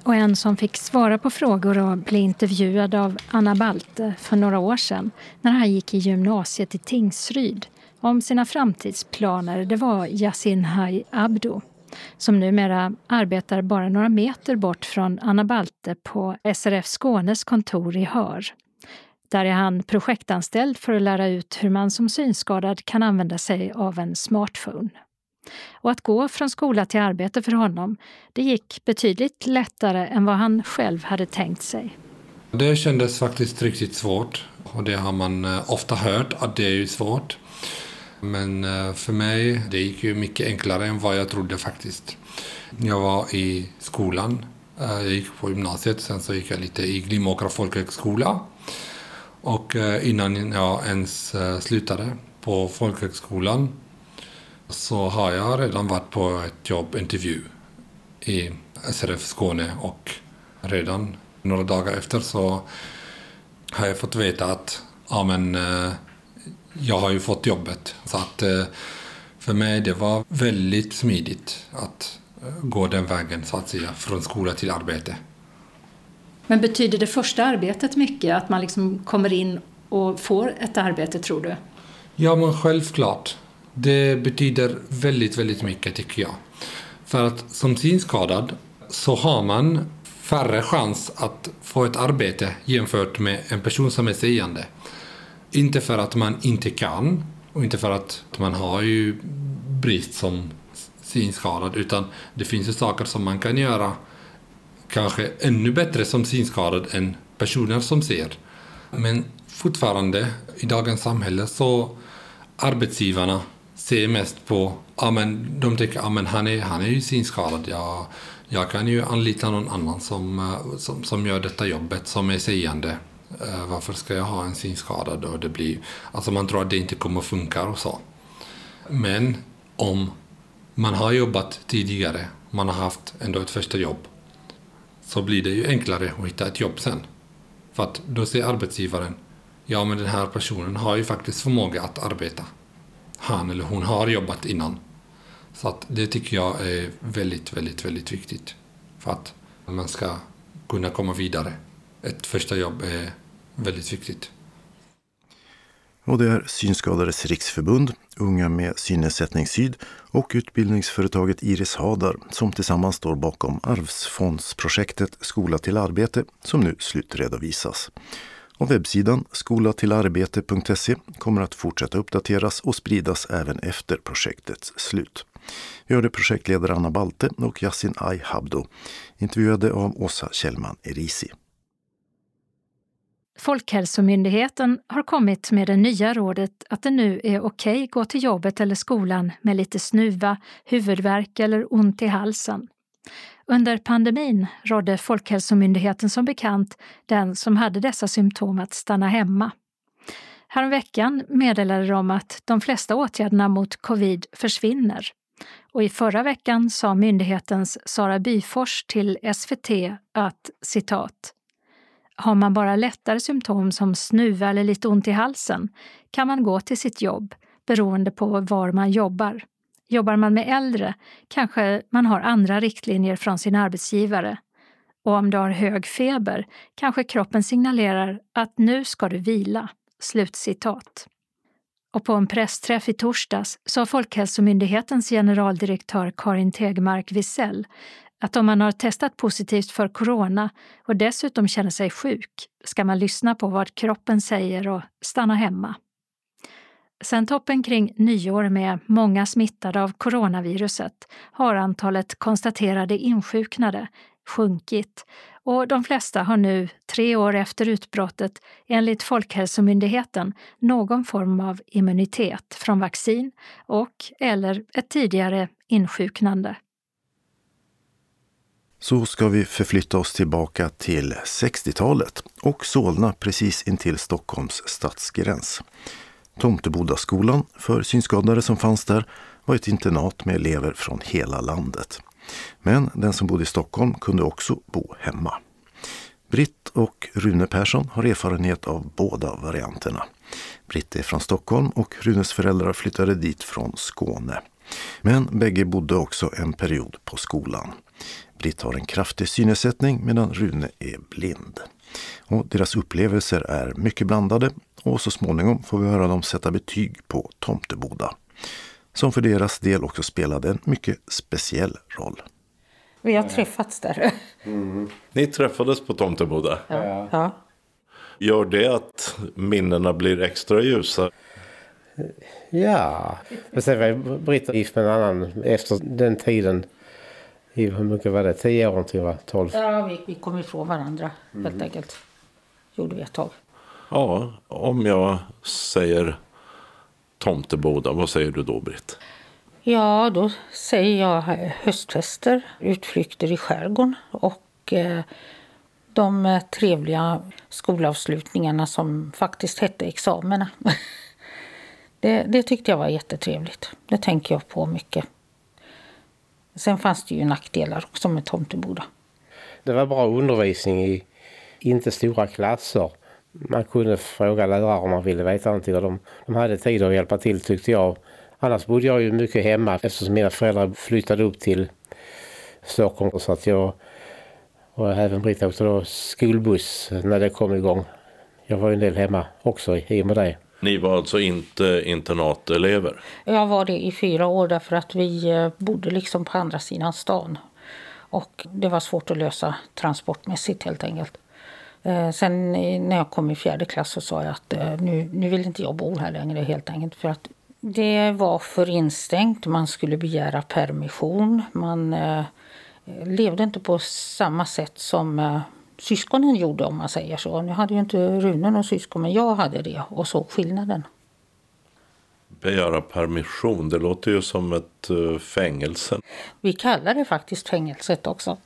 S2: Och en som fick svara på frågor och bli intervjuad av Anna Balte för några år sedan när han gick i gymnasiet i Tingsryd om sina framtidsplaner det var Yasin Hai Abdo som numera arbetar bara några meter bort från Anna Balte på SRF Skånes kontor i Hör. Där är han projektanställd för att lära ut hur man som synskadad kan använda sig av en smartphone. Och att gå från skola till arbete för honom, det gick betydligt lättare än vad han själv hade tänkt sig.
S12: Det kändes faktiskt riktigt svårt och det har man eh, ofta hört att det är svårt. Men eh, för mig det gick ju mycket enklare än vad jag trodde faktiskt. Jag var i skolan, eh, jag gick på gymnasiet, sen så gick jag lite i Glimåkra folkhögskola. Och eh, innan jag ens slutade på folkhögskolan så har jag redan varit på ett jobbintervju i SRF Skåne och redan några dagar efter så har jag fått veta att ja, men, jag har ju fått jobbet. Så att, eh, För mig det var väldigt smidigt att gå den vägen så att säga, från skola till arbete.
S2: Men betyder det första arbetet mycket, att man liksom kommer in och får ett arbete tror du?
S12: Ja, men självklart. Det betyder väldigt, väldigt mycket tycker jag. För att som synskadad så har man färre chans att få ett arbete jämfört med en person som är seende. Inte för att man inte kan och inte för att man har ju brist som synskadad utan det finns ju saker som man kan göra kanske ännu bättre som synskadad än personer som ser. Men fortfarande i dagens samhälle så arbetsgivarna ser mest på, ja men de tycker, ja men han är, han är ju synskadad, jag, jag kan ju anlita någon annan som, eh, som, som gör detta jobbet som är seende. Eh, varför ska jag ha en synskadad? då? det blir, alltså man tror att det inte kommer att funka och så. Men om man har jobbat tidigare, man har haft ändå ett första jobb, så blir det ju enklare att hitta ett jobb sen. För att då ser arbetsgivaren, ja men den här personen har ju faktiskt förmåga att arbeta. Han eller hon har jobbat innan. Så att det tycker jag är väldigt, väldigt, väldigt viktigt. För att man ska kunna komma vidare. Ett första jobb är väldigt viktigt.
S1: Och det är Synskadades riksförbund, Unga med synnedsättning Syd och utbildningsföretaget Iris Hadar som tillsammans står bakom Arvsfondsprojektet Skola till arbete som nu slutredovisas. Och webbsidan skolatillarbete.se kommer att fortsätta uppdateras och spridas även efter projektets slut. Vi hörde projektledare Anna Balte och Yasin Ay Habdo, intervjuade av Åsa Kjellman Erisi.
S2: Folkhälsomyndigheten har kommit med det nya rådet att det nu är okej att gå till jobbet eller skolan med lite snuva, huvudvärk eller ont i halsen. Under pandemin rådde Folkhälsomyndigheten som bekant den som hade dessa symptom att stanna hemma. Häromveckan meddelade de att de flesta åtgärderna mot covid försvinner. Och i förra veckan sa myndighetens Sara Byfors till SVT att citat har man bara lättare symptom som snuva eller lite ont i halsen kan man gå till sitt jobb beroende på var man jobbar. Jobbar man med äldre kanske man har andra riktlinjer från sin arbetsgivare. Och om du har hög feber kanske kroppen signalerar att nu ska du vila. Slutcitat. Och på en pressträff i torsdags sa Folkhälsomyndighetens generaldirektör Karin Tegmark Wisell att om man har testat positivt för corona och dessutom känner sig sjuk ska man lyssna på vad kroppen säger och stanna hemma. Sen toppen kring nyår med många smittade av coronaviruset har antalet konstaterade insjuknade sjunkit och de flesta har nu, tre år efter utbrottet, enligt Folkhälsomyndigheten någon form av immunitet från vaccin och eller ett tidigare insjuknande.
S1: Så ska vi förflytta oss tillbaka till 60-talet och Solna precis intill Stockholms stadsgräns. Tomtebodaskolan för synskadade som fanns där var ett internat med elever från hela landet. Men den som bodde i Stockholm kunde också bo hemma. Britt och Rune Persson har erfarenhet av båda varianterna. Britt är från Stockholm och Runes föräldrar flyttade dit från Skåne. Men bägge bodde också en period på skolan. Britt har en kraftig synnedsättning medan Rune är blind. Och deras upplevelser är mycket blandade och så småningom får vi höra dem sätta betyg på Tomteboda. Som för deras del också spelade en mycket speciell roll.
S13: Vi har träffats där.
S14: Mm. Ni träffades på Tomteboda?
S13: Ja. ja.
S14: Gör det att minnena blir extra ljusa?
S15: Ja, men sen var Britta gift med en annan efter den tiden. I, hur mycket var det? Tio år till va? Tolv?
S13: Ja, vi, vi kom ifrån varandra mm. helt enkelt. Gjorde vi ett tag.
S14: Ja, om jag säger Tomteboda, vad säger du då Britt?
S13: Ja, då säger jag höstfester, utflykter i skärgården och eh, de trevliga skolavslutningarna som faktiskt hette examena. [laughs] det, det tyckte jag var jättetrevligt. Det tänker jag på mycket. Sen fanns det ju nackdelar också med Tomteboda.
S15: Det var bra undervisning i inte stora klasser. Man kunde fråga lärare om man ville veta någonting och de, de hade tid att hjälpa till tyckte jag. Annars bodde jag ju mycket hemma eftersom mina föräldrar flyttade upp till Stockholm. Så att jag och även Britta åkte då skolbuss när det kom igång. Jag var ju en del hemma också i och med det.
S14: Ni var alltså inte internatelever?
S13: Jag var det i fyra år därför att vi eh, bodde liksom på andra sidan stan. Och det var svårt att lösa transportmässigt helt enkelt. Eh, sen när jag kom i fjärde klass så sa jag att eh, nu, nu vill inte jag bo här längre helt enkelt. För att det var för instängt, man skulle begära permission. Man levde inte på samma sätt som syskonen gjorde om man säger så. Nu hade ju inte Rune någon syskon men jag hade det och såg skillnaden.
S14: Begära permission, det låter ju som ett uh, fängelse.
S13: Vi kallar det faktiskt fängelset också.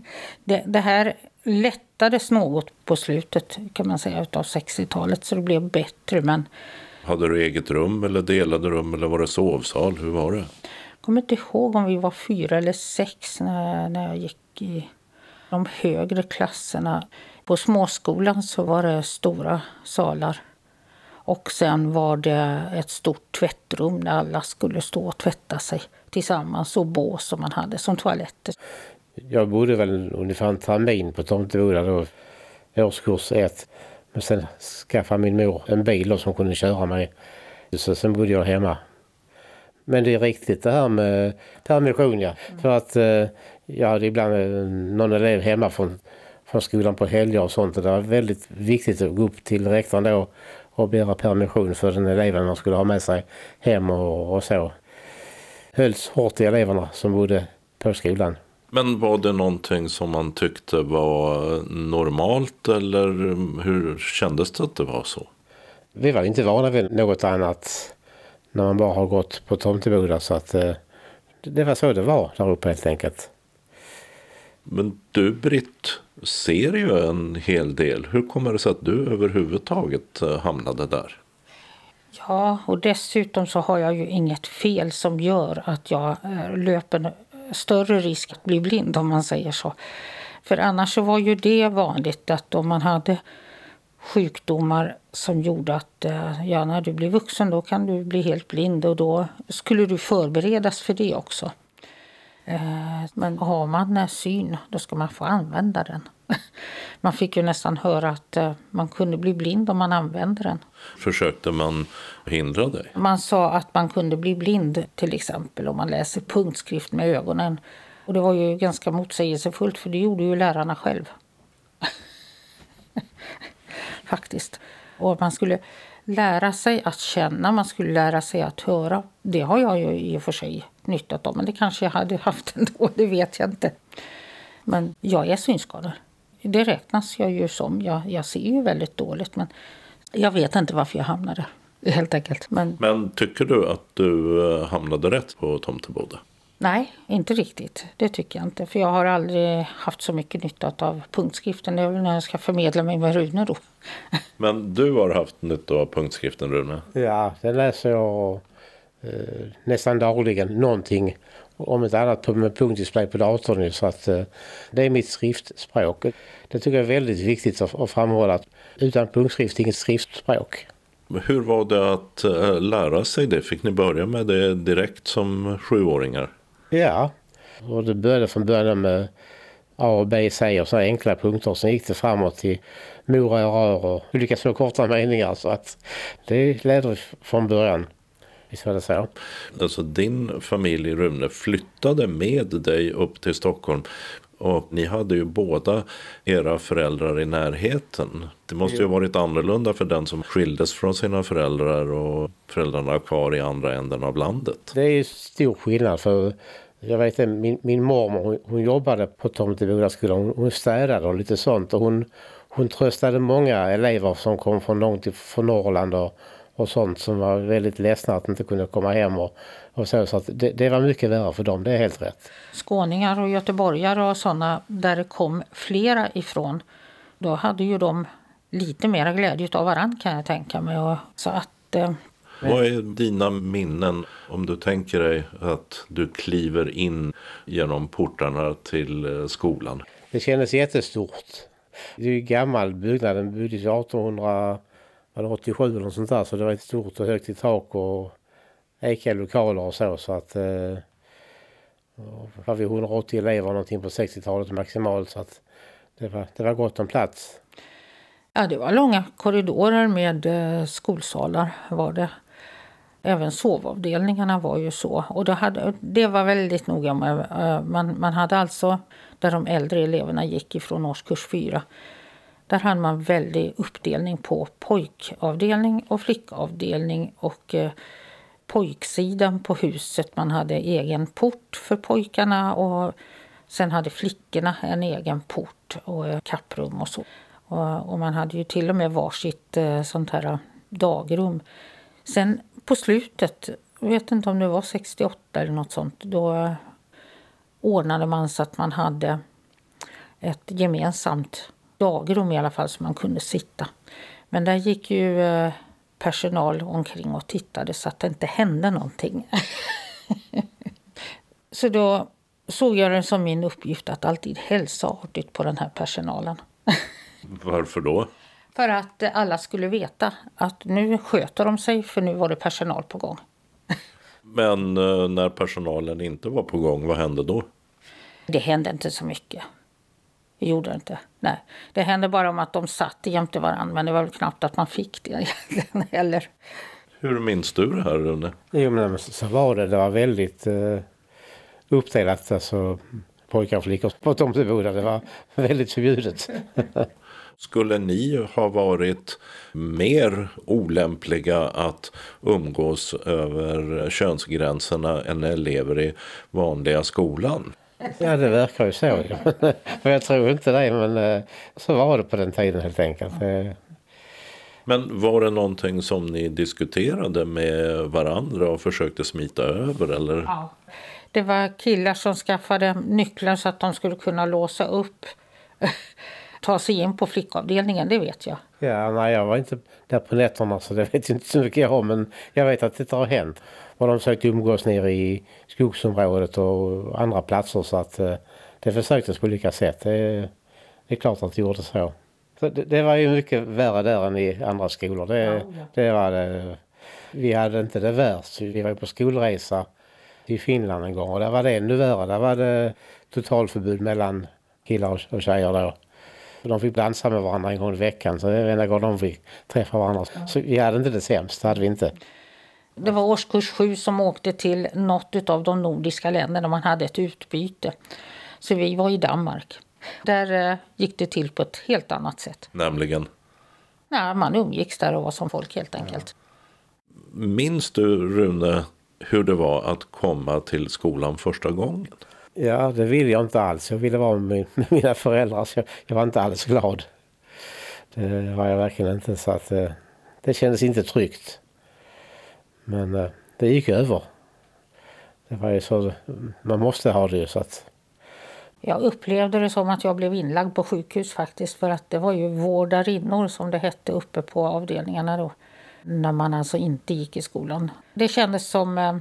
S13: Det, det här lättades något på slutet kan man säga utav 60-talet så det blev bättre men
S14: hade du eget rum eller delade rum eller var det sovsal? Hur var det?
S13: Jag kommer inte ihåg om vi var fyra eller sex när, när jag gick i de högre klasserna. På småskolan så var det stora salar. Och sen var det ett stort tvättrum där alla skulle stå och tvätta sig tillsammans och bås som man hade som toaletter.
S15: Jag bodde väl ungefär en termin på Tomteboda då, årskurs ett. Men sen skaffade min mor en bil som kunde köra mig. Så sen bodde jag hemma. Men det är riktigt det här med permission ja. Mm. För att eh, jag hade ibland eh, någon elev hemma från, från skolan på helger och sånt. Och det var väldigt viktigt att gå upp till rektorn då och begära permission för den eleven man skulle ha med sig hem och, och så. Hölls hårt i eleverna som bodde på skolan.
S14: Men var det någonting som man tyckte var normalt eller hur kändes det att det var så?
S15: Vi var inte vana vid något annat när man bara har gått på Tomteboda så att eh, det var så det var där uppe helt enkelt.
S14: Men du Britt ser ju en hel del. Hur kommer det sig att du överhuvudtaget eh, hamnade där?
S13: Ja, och dessutom så har jag ju inget fel som gör att jag eh, löper större risk att bli blind om man säger så. För annars så var ju det vanligt att om man hade sjukdomar som gjorde att eh, ja, när du blir vuxen då kan du bli helt blind och då skulle du förberedas för det också. Eh, men har man syn, då ska man få använda den. [laughs] Man fick ju nästan höra att eh, man kunde bli blind om man använde den.
S14: Försökte man hindra dig?
S13: Man sa att man kunde bli blind till exempel om man läser punktskrift med ögonen. Och det var ju ganska motsägelsefullt för det gjorde ju lärarna själv. [laughs] Faktiskt. Och man skulle lära sig att känna, man skulle lära sig att höra. Det har jag ju i och för sig nyttat av, men det kanske jag hade haft [laughs] ändå, det vet jag inte. Men jag är synskadad. Det räknas jag ju som. Jag, jag ser ju väldigt dåligt, men jag vet inte varför jag hamnade helt enkelt. Men,
S14: men tycker du att du eh, hamnade rätt på Tomteboda?
S13: Nej, inte riktigt. Det tycker jag inte. För jag har aldrig haft så mycket nytta av punktskriften. Det är väl när jag ska förmedla mig med Rune då.
S14: Men du har haft nytta av punktskriften Rune?
S15: Ja, den läser jag eh, nästan dagligen. Någonting om ett annat med punktdisplay på datorn. Så att, eh, det är mitt skriftspråk. Det tycker jag är väldigt viktigt att, att framhålla. Att utan punktskrift inget skriftspråk.
S14: Hur var det att äh, lära sig det? Fick ni börja med det direkt som sjuåringar?
S15: Ja, och det började från början med A och B, C och så enkla punkter. Sen gick det framåt till mora och rör och olika små korta meningar. Så att det ledde från början. Visst var det så?
S14: Alltså din familj Rune flyttade med dig upp till Stockholm. Och ni hade ju båda era föräldrar i närheten. Det måste ju ha varit annorlunda för den som skildes från sina föräldrar och föräldrarna kvar i andra änden av landet.
S15: Det är stor skillnad för jag vet att min, min mormor hon, hon jobbade på Tomtebodaskolan. Hon, hon städade och lite sånt och hon, hon tröstade många elever som kom från långt från Norrland och, och sånt som var väldigt ledsna att inte kunde komma hem och, och så. Så att det, det, var mycket värre för dem, det är helt rätt.
S13: Skåningar och göteborgare och sådana där det kom flera ifrån, då hade ju de lite mera glädje av varandra kan jag tänka mig. Och, så att, eh,
S14: vad är dina minnen om du tänker dig att du kliver in genom portarna till eh, skolan?
S15: Det kändes jättestort. Det är ju gammal byggnad, den byggdes 1887 eller något sånt där så det var ett stort och högt i tak och eka lokaler och så. så att, eh, var vi 180 elever någonting på 60-talet maximalt. Så att det var, det var gott om plats.
S13: Ja, det var långa korridorer med eh, skolsalar var det. Även sovavdelningarna var ju så. Och det, hade, det var väldigt noga med, eh, man, man hade alltså, där de äldre eleverna gick ifrån årskurs 4, där hade man väldig uppdelning på pojkavdelning och flickavdelning och eh, pojksidan på huset. Man hade egen port för pojkarna och sen hade flickorna en egen port och eh, kapprum och så. Och, och man hade ju till och med varsitt eh, sånt här eh, dagrum. Sen på slutet, jag vet inte om det var 68 eller något sånt, då eh, ordnade man så att man hade ett gemensamt dagrum i alla fall så man kunde sitta. Men där gick ju eh, personal omkring och tittade så att det inte hände någonting. [laughs] så då såg jag det som min uppgift att alltid hälsa artigt på den här personalen. [laughs]
S14: Varför då?
S13: För att alla skulle veta att nu sköter de sig för nu var det personal på gång. [laughs]
S14: Men eh, när personalen inte var på gång, vad hände då?
S13: Det hände inte så mycket. Det gjorde det inte. Nej. Det hände bara om att de satt jämte varandra men det var väl knappt att man fick det [laughs] egentligen heller.
S14: Hur minns du det här Rune?
S15: Jo men så var det. Det var väldigt uh, uppdelat. Alltså pojkar och flickor på tomteboda. Det var [laughs] väldigt förbjudet. [laughs]
S14: Skulle ni ha varit mer olämpliga att umgås över könsgränserna än elever i vanliga skolan? [laughs]
S15: Ja, det verkar ju så. [laughs] jag tror inte det, men eh, så var det på den tiden helt enkelt. Eh.
S14: Men var det någonting som ni diskuterade med varandra och försökte smita över? Eller? Ja.
S13: Det var killar som skaffade nycklar så att de skulle kunna låsa upp [laughs] ta sig in på flickavdelningen, det vet jag.
S15: Ja, nej, jag var inte där på nätterna så det vet jag inte så mycket om. Men jag vet att det har hänt. Och de försökte umgås nere i skogsområdet och andra platser så att eh, det försöktes på olika sätt. Det, det är klart att det gjorde så. så det, det, var ju mycket värre där än i andra skolor. Det, ja, ja. det var det. Vi hade inte det värst. Vi var på skolresa i Finland en gång och där var det ännu värre. Där var det totalförbud mellan killar och tjejer då. De fick dansa med varandra en gång i veckan. Så det var enda gången de fick träffa varandra. Så vi hade inte det sämst, det hade vi inte.
S13: Det var årskurs sju som åkte till något av de nordiska länderna. Man hade ett utbyte. Så vi var i Danmark. Där eh, gick det till på ett helt annat sätt.
S14: Nämligen?
S13: Nej, man umgicks där och var som folk helt enkelt.
S14: Minns du Rune hur det var att komma till skolan första gången?
S15: Ja, det ville jag inte alls. Jag ville vara med, mina föräldrar så jag, jag, var inte alls glad. Det var jag verkligen inte. Så att, det, eh, det kändes inte tryggt. Men eh, det gick över. Det var ju så, man måste ha det så att...
S13: Jag upplevde det som att jag blev inlagd på sjukhus faktiskt för att det var ju vårdarinnor som det hette uppe på avdelningarna då. När man alltså inte gick i skolan. Det kändes som eh,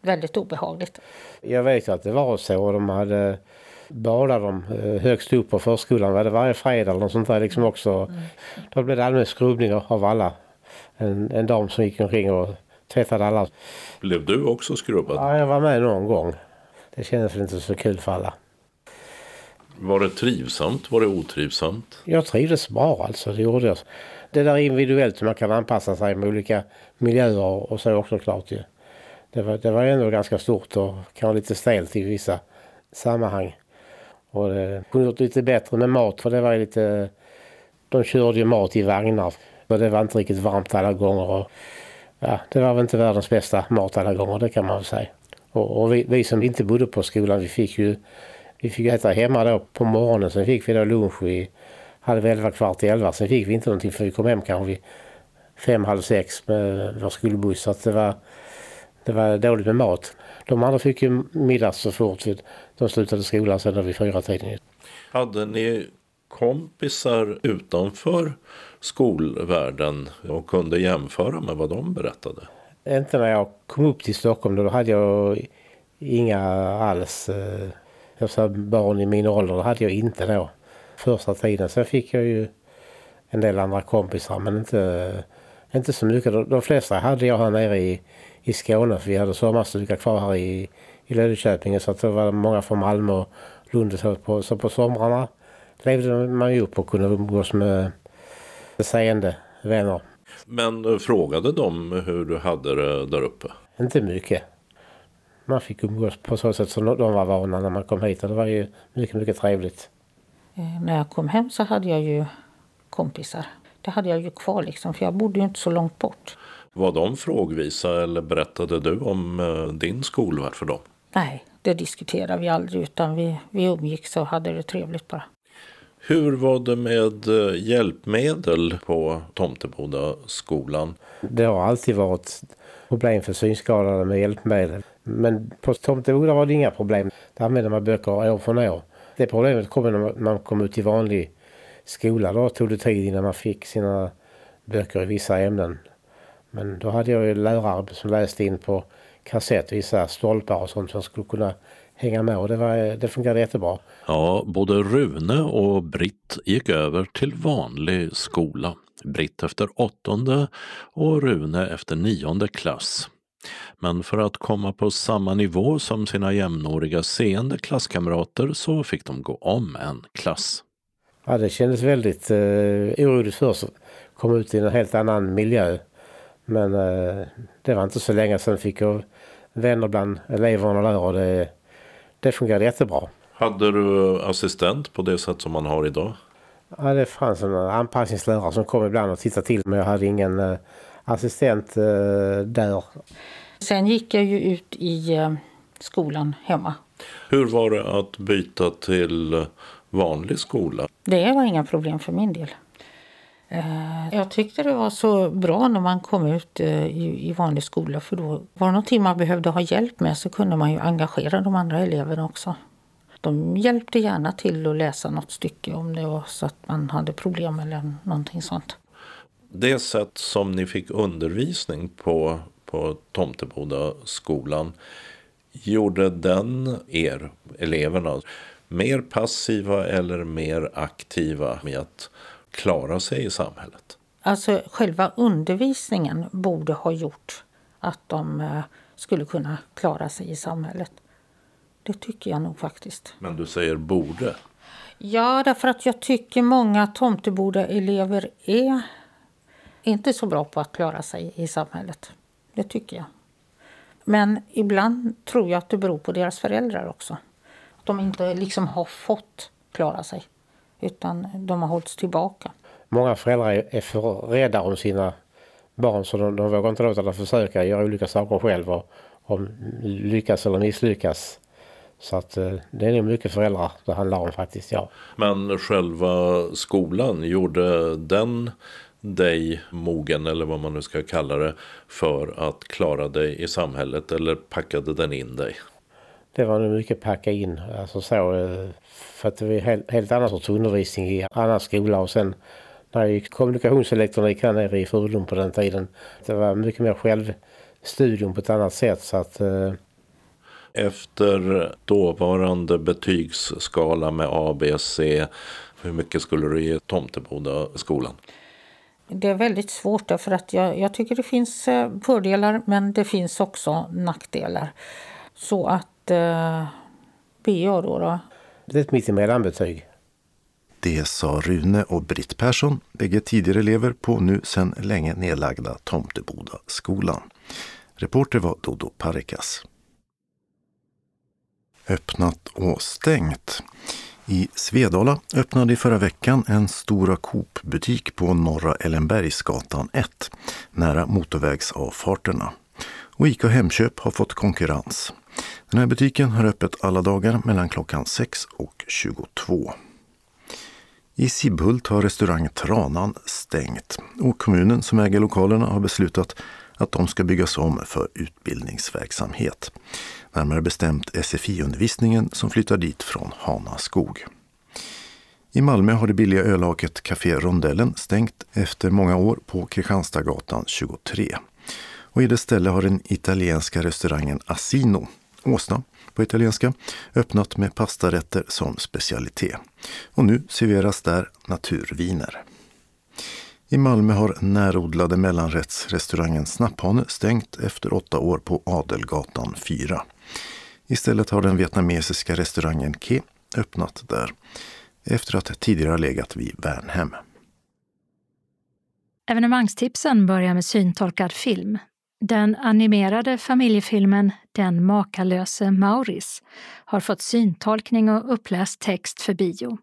S13: väldigt obehagligt.
S15: Jag vet att det var så. De hade badade de eh, högst upp på förskolan. Var det varje fredag eller något sånt där liksom också. Mm. Då blev det allmän skrubbning av alla. En, en dam som gick omkring och tvättade alla.
S14: Blev du också skrubbad?
S15: Ja, jag var med någon gång. Det kändes inte så kul för alla.
S14: Var det trivsamt? Var det otrivsamt?
S15: Jag trivdes bra alltså, det gjorde jag. Det där individuellt, man kan anpassa sig med olika miljöer och så också klart ju. Det var, det var ändå ganska stort och kanske lite stelt i vissa sammanhang. Och det kunde gjort lite bättre med mat för det var lite... De körde ju mat i vagnar. Och det var inte riktigt varmt alla gånger. Och, ja, det var väl inte världens bästa mat alla gånger, det kan man väl säga. Och, och vi, vi, som inte bodde på skolan, vi fick ju vi fick äta hemma då på morgonen. Sen fick vi då lunch vid halv elva, kvart i elva. Sen fick vi inte någonting för vi kom hem kanske vid fem, halv sex med vår skolbuss. Så att det var det var dåligt med mat. De andra fick ju middag så fort de slutade skolan sen vid fyra tiden.
S14: Hade ni kompisar utanför skolvärlden och kunde jämföra med vad de berättade?
S15: Inte när jag kom upp till Stockholm. Då hade jag inga alls. Eh, jag sa barn i min ålder. Det hade jag inte då. Första tiden. Sen fick jag ju en del andra kompisar men inte, inte så mycket. De, de flesta hade jag här nere i i Skåne. För vi hade sommarstuga kvar här i, i Löddeköpinge så att det var många från Malmö och Lund. Så på, så på somrarna levde man ju upp och kunde umgås med seende vänner.
S14: Men eh, frågade de hur du hade det där uppe?
S15: Inte mycket. Man fick umgås på så sätt som de var vana när man kom hit och det var ju mycket, mycket trevligt.
S13: Eh, när jag kom hem så hade jag ju kompisar. Det hade jag ju kvar liksom för jag bodde ju inte så långt bort.
S14: Var de frågvisa eller berättade du om eh, din skolvärld för dem?
S13: Nej, det diskuterade vi aldrig utan vi, vi umgicks och hade det trevligt bara.
S14: Hur var det med eh, hjälpmedel på Tomteboda skolan?
S15: Det har alltid varit problem för synskadade med hjälpmedel. Men på Tomteboda var det inga problem. Där använde man böcker år från år. Det problemet kom när man kom ut i vanlig skola. Då tog det tid innan man fick sina böcker i vissa ämnen. Men då hade jag ju lärare som läste in på kassett vissa stolpar och sånt som skulle kunna hänga med och det, var, det fungerade jättebra.
S14: Ja, både Rune och Britt gick över till vanlig skola. Britt efter åttonde och Rune efter nionde klass. Men för att komma på samma nivå som sina jämnåriga seende klasskamrater så fick de gå om en klass.
S15: Ja, det kändes väldigt eh, oroligt först. Kom ut i en helt annan miljö. Men eh, det var inte så länge sedan fick jag vänner bland eleverna där och det, det fungerade jättebra.
S14: Hade du assistent på det sätt som man har idag?
S15: Ja, det fanns en anpassningslärare som kom ibland och tittade till men jag hade ingen eh, assistent eh, där.
S13: Sen gick jag ju ut i eh, skolan hemma.
S14: Hur var det att byta till vanlig skola?
S13: Det var inga problem för min del. Eh, jag tyckte det var så bra när man kom ut eh, i vanlig skola för då var det någonting man behövde ha hjälp med så kunde man ju engagera de andra eleverna också. De hjälpte gärna till att läsa något stycke om det var så att man hade problem eller någonting sånt.
S14: Det sätt som ni fick undervisning på, på Tomteboda skolan, gjorde den er, eleverna, mer passiva eller mer aktiva med att klara sig i samhället?
S13: Alltså själva undervisningen borde ha gjort att de eh, skulle kunna klara sig i samhället. Det tycker jag nog faktiskt.
S14: Men du säger borde?
S13: Ja, därför att jag tycker många Tomteboda-elever är inte så bra på att klara sig i samhället. Det tycker jag. Men ibland tror jag att det beror på deras föräldrar också. Att de inte liksom har fått klara sig utan de har hållits tillbaka.
S15: Många föräldrar är för rädda om sina barn så de, de vågar inte låta dem försöka göra olika saker själva och, och lyckas eller misslyckas. Så att eh, det är nog mycket föräldrar det handlar om faktiskt, ja.
S14: Men själva skolan, gjorde den dig mogen eller vad man nu ska kalla det för att klara dig i samhället eller packade den in dig?
S15: Det var nog mycket packa in, alltså så. För att det var helt, helt annan sorts undervisning i annan skola och sen när jag gick kommunikationselektronik här nere i Furulund på den tiden. Det var mycket mer självstudium på ett annat sätt så att eh...
S14: Efter dåvarande betygsskala med A, B, C, hur mycket skulle du ge Tomteboda skolan?
S13: Det är väldigt svårt därför att jag, jag tycker det finns eh, fördelar men det finns också nackdelar. Så att eh, BA då, då.
S15: Det är ett mittemellanbetyg.
S1: Det sa Rune och Britt Persson, bägge tidigare elever på nu sedan länge nedlagda Tomteboda skolan. Reporter var Dodo Parikas. Öppnat och stängt. I Svedala öppnade i förra veckan en Stora Coop-butik på Norra Ellenbergsgatan 1, nära motorvägsavfarterna. Och ICA Hemköp har fått konkurrens. Den här butiken har öppet alla dagar mellan klockan 6 och 22. I Sibbhult har restaurang Tranan stängt och kommunen som äger lokalerna har beslutat att de ska byggas om för utbildningsverksamhet. Närmare bestämt SFI-undervisningen som flyttar dit från Hanaskog. I Malmö har det billiga ölaket Café Rondellen stängt efter många år på Kristianstadsgatan 23. Och i det ställe har den italienska restaurangen Asino, Åsna på italienska, öppnat med pastarätter som specialitet. Och nu serveras där naturviner. I Malmö har närodlade mellanrättsrestaurangen Snapphane stängt efter åtta år på Adelgatan 4. Istället har den vietnamesiska restaurangen Ke öppnat där efter att tidigare legat vid Värnhem.
S2: Evenemangstipsen börjar med syntolkad film. Den animerade familjefilmen Den makalöse Mauris har fått syntolkning och uppläst text för bio.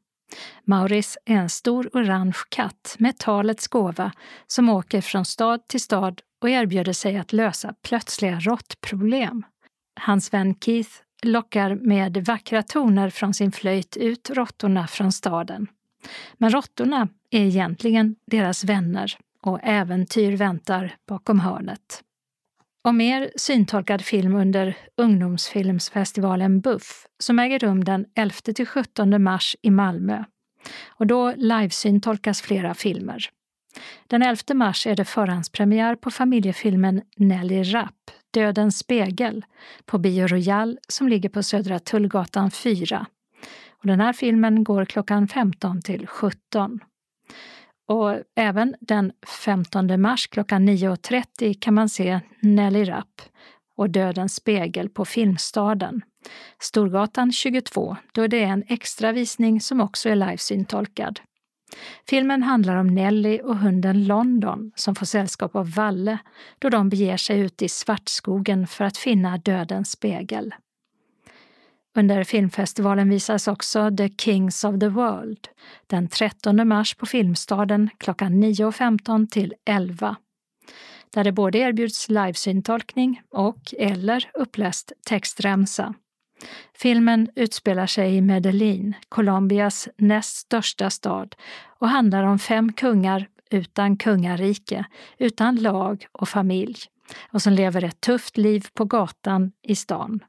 S2: Mauris är en stor orange katt med talets gåva som åker från stad till stad och erbjuder sig att lösa plötsliga råttproblem. Hans vän Keith lockar med vackra toner från sin flöjt ut råttorna från staden. Men råttorna är egentligen deras vänner och äventyr väntar bakom hörnet. Och mer syntolkad film under ungdomsfilmsfestivalen Buff som äger rum den 11-17 mars i Malmö. Och då livesyntolkas flera filmer. Den 11 mars är det förhandspremiär på familjefilmen Nelly Rapp, Dödens spegel, på Bio Royal som ligger på Södra Tullgatan 4. Och den här filmen går klockan 15 till 17. Och även den 15 mars klockan 9.30 kan man se Nelly Rapp och Dödens spegel på Filmstaden. Storgatan 22, då det är en extra visning som också är livesyntolkad. Filmen handlar om Nelly och hunden London som får sällskap av Valle då de beger sig ut i Svartskogen för att finna dödens spegel. Under filmfestivalen visas också The Kings of the World den 13 mars på Filmstaden klockan 9.15 till 11 där det både erbjuds livesyntolkning och eller uppläst textremsa. Filmen utspelar sig i Medellin, Colombias näst största stad och handlar om fem kungar utan kungarike, utan lag och familj och som lever ett tufft liv på gatan i stan.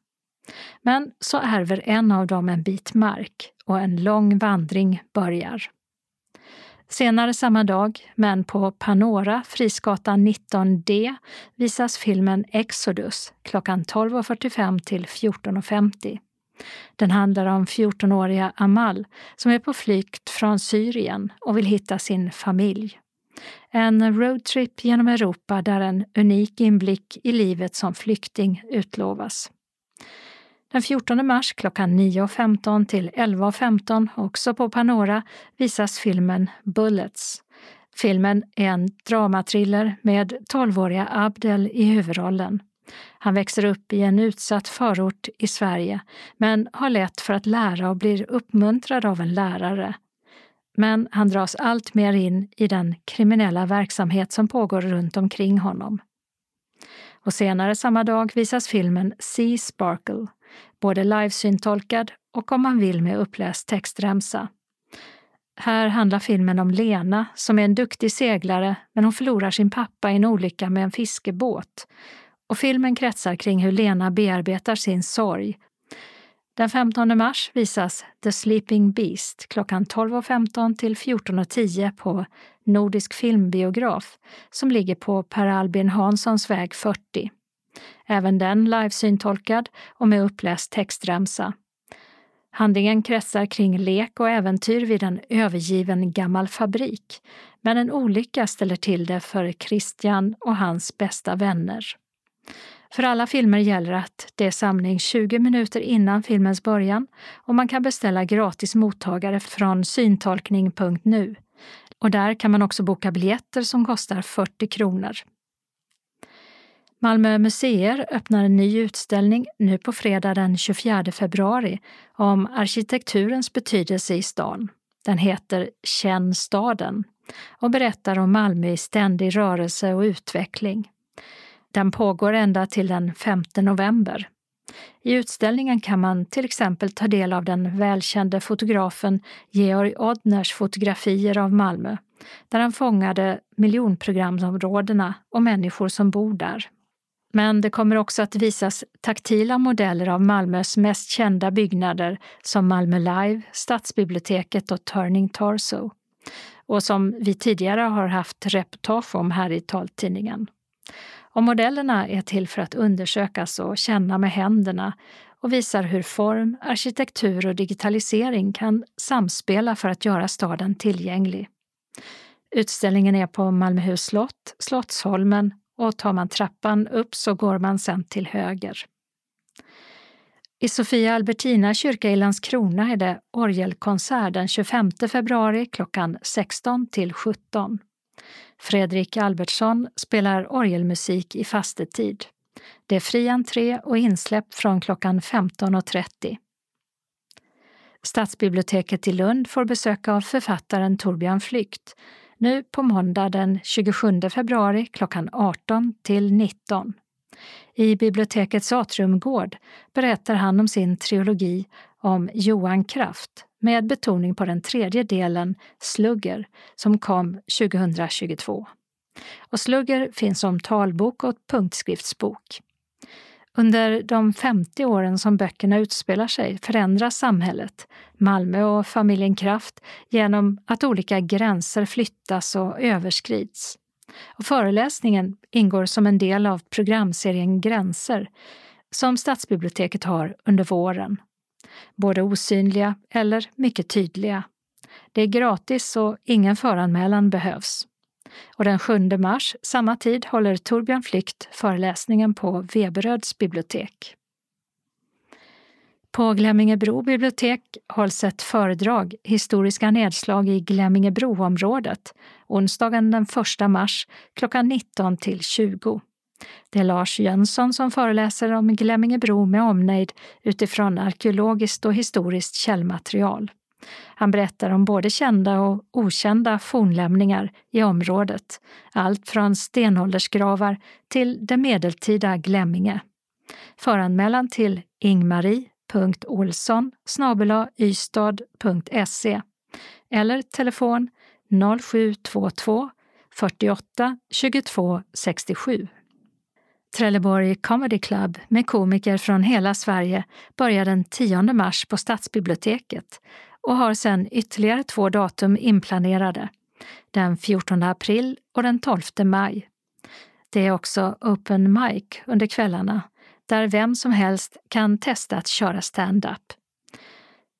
S2: Men så ärver en av dem en bit mark och en lång vandring börjar. Senare samma dag, men på Panora, Frisgatan 19D, visas filmen Exodus klockan 12.45 till 14.50. Den handlar om 14-åriga Amal som är på flykt från Syrien och vill hitta sin familj. En roadtrip genom Europa där en unik inblick i livet som flykting utlovas. Den 14 mars klockan 9.15 till 11.15, också på Panora, visas filmen Bullets. Filmen är en dramatriller med 12-åriga Abdel i huvudrollen. Han växer upp i en utsatt förort i Sverige, men har lätt för att lära och blir uppmuntrad av en lärare. Men han dras allt mer in i den kriminella verksamhet som pågår runt omkring honom. Och senare samma dag visas filmen Sea Sparkle både livesyntolkad och om man vill med uppläst textremsa. Här handlar filmen om Lena som är en duktig seglare men hon förlorar sin pappa i en olycka med en fiskebåt. Och filmen kretsar kring hur Lena bearbetar sin sorg. Den 15 mars visas The Sleeping Beast klockan 12.15 till 14.10 på Nordisk filmbiograf som ligger på Per Albin Hanssons väg 40 även den livesyntolkad och med uppläst textremsa. Handlingen kretsar kring lek och äventyr vid en övergiven gammal fabrik, men en olycka ställer till det för Christian och hans bästa vänner. För alla filmer gäller att det är samling 20 minuter innan filmens början och man kan beställa gratis mottagare från syntolkning.nu. Och där kan man också boka biljetter som kostar 40 kronor. Malmö museer öppnar en ny utställning nu på fredag den 24 februari om arkitekturens betydelse i stan. Den heter Känn staden och berättar om Malmö i ständig rörelse och utveckling. Den pågår ända till den 5 november. I utställningen kan man till exempel ta del av den välkände fotografen Georg Odners fotografier av Malmö, där han fångade miljonprogramsområdena och människor som bor där. Men det kommer också att visas taktila modeller av Malmös mest kända byggnader som Malmö Live, Stadsbiblioteket och Turning Torso. Och som vi tidigare har haft reportage om här i taltidningen. Och modellerna är till för att undersökas och känna med händerna och visar hur form, arkitektur och digitalisering kan samspela för att göra staden tillgänglig. Utställningen är på Malmöhus slott, Slottsholmen och tar man trappan upp så går man sen till höger. I Sofia Albertina kyrka i Landskrona är det orgelkonsert den 25 februari klockan 16 till 17. Fredrik Albertsson spelar orgelmusik i fastetid. Det är fri entré och insläpp från klockan 15.30. Stadsbiblioteket i Lund får besök av författaren Torbjörn Flykt nu på måndag den 27 februari klockan 18 till 19. I bibliotekets atriumgård berättar han om sin trilogi om Johan Kraft med betoning på den tredje delen, Slugger, som kom 2022. Och Slugger finns som talbok och punktskriftsbok. Under de 50 åren som böckerna utspelar sig förändras samhället, Malmö och familjen Kraft, genom att olika gränser flyttas och överskrids. Och föreläsningen ingår som en del av programserien Gränser som Stadsbiblioteket har under våren. Både osynliga eller mycket tydliga. Det är gratis och ingen föranmälan behövs. Och den 7 mars, samma tid, håller Torbjörn Flykt föreläsningen på Veberöds bibliotek. På Glemmingebro bibliotek hålls ett föredrag, Historiska nedslag i Glemmingebroområdet, onsdagen den 1 mars klockan 19 till 20. Det är Lars Jönsson som föreläser om Glemmingebro med omnejd utifrån arkeologiskt och historiskt källmaterial. Han berättar om både kända och okända fornlämningar i området, allt från stenåldersgravar till det medeltida Glemminge. Föranmälan till ingmarie.olsson ystad.se eller telefon 0722 48 22 67. Trelleborg Comedy Club med komiker från hela Sverige börjar den 10 mars på Stadsbiblioteket och har sedan ytterligare två datum inplanerade, den 14 april och den 12 maj. Det är också open mic under kvällarna där vem som helst kan testa att köra stand-up.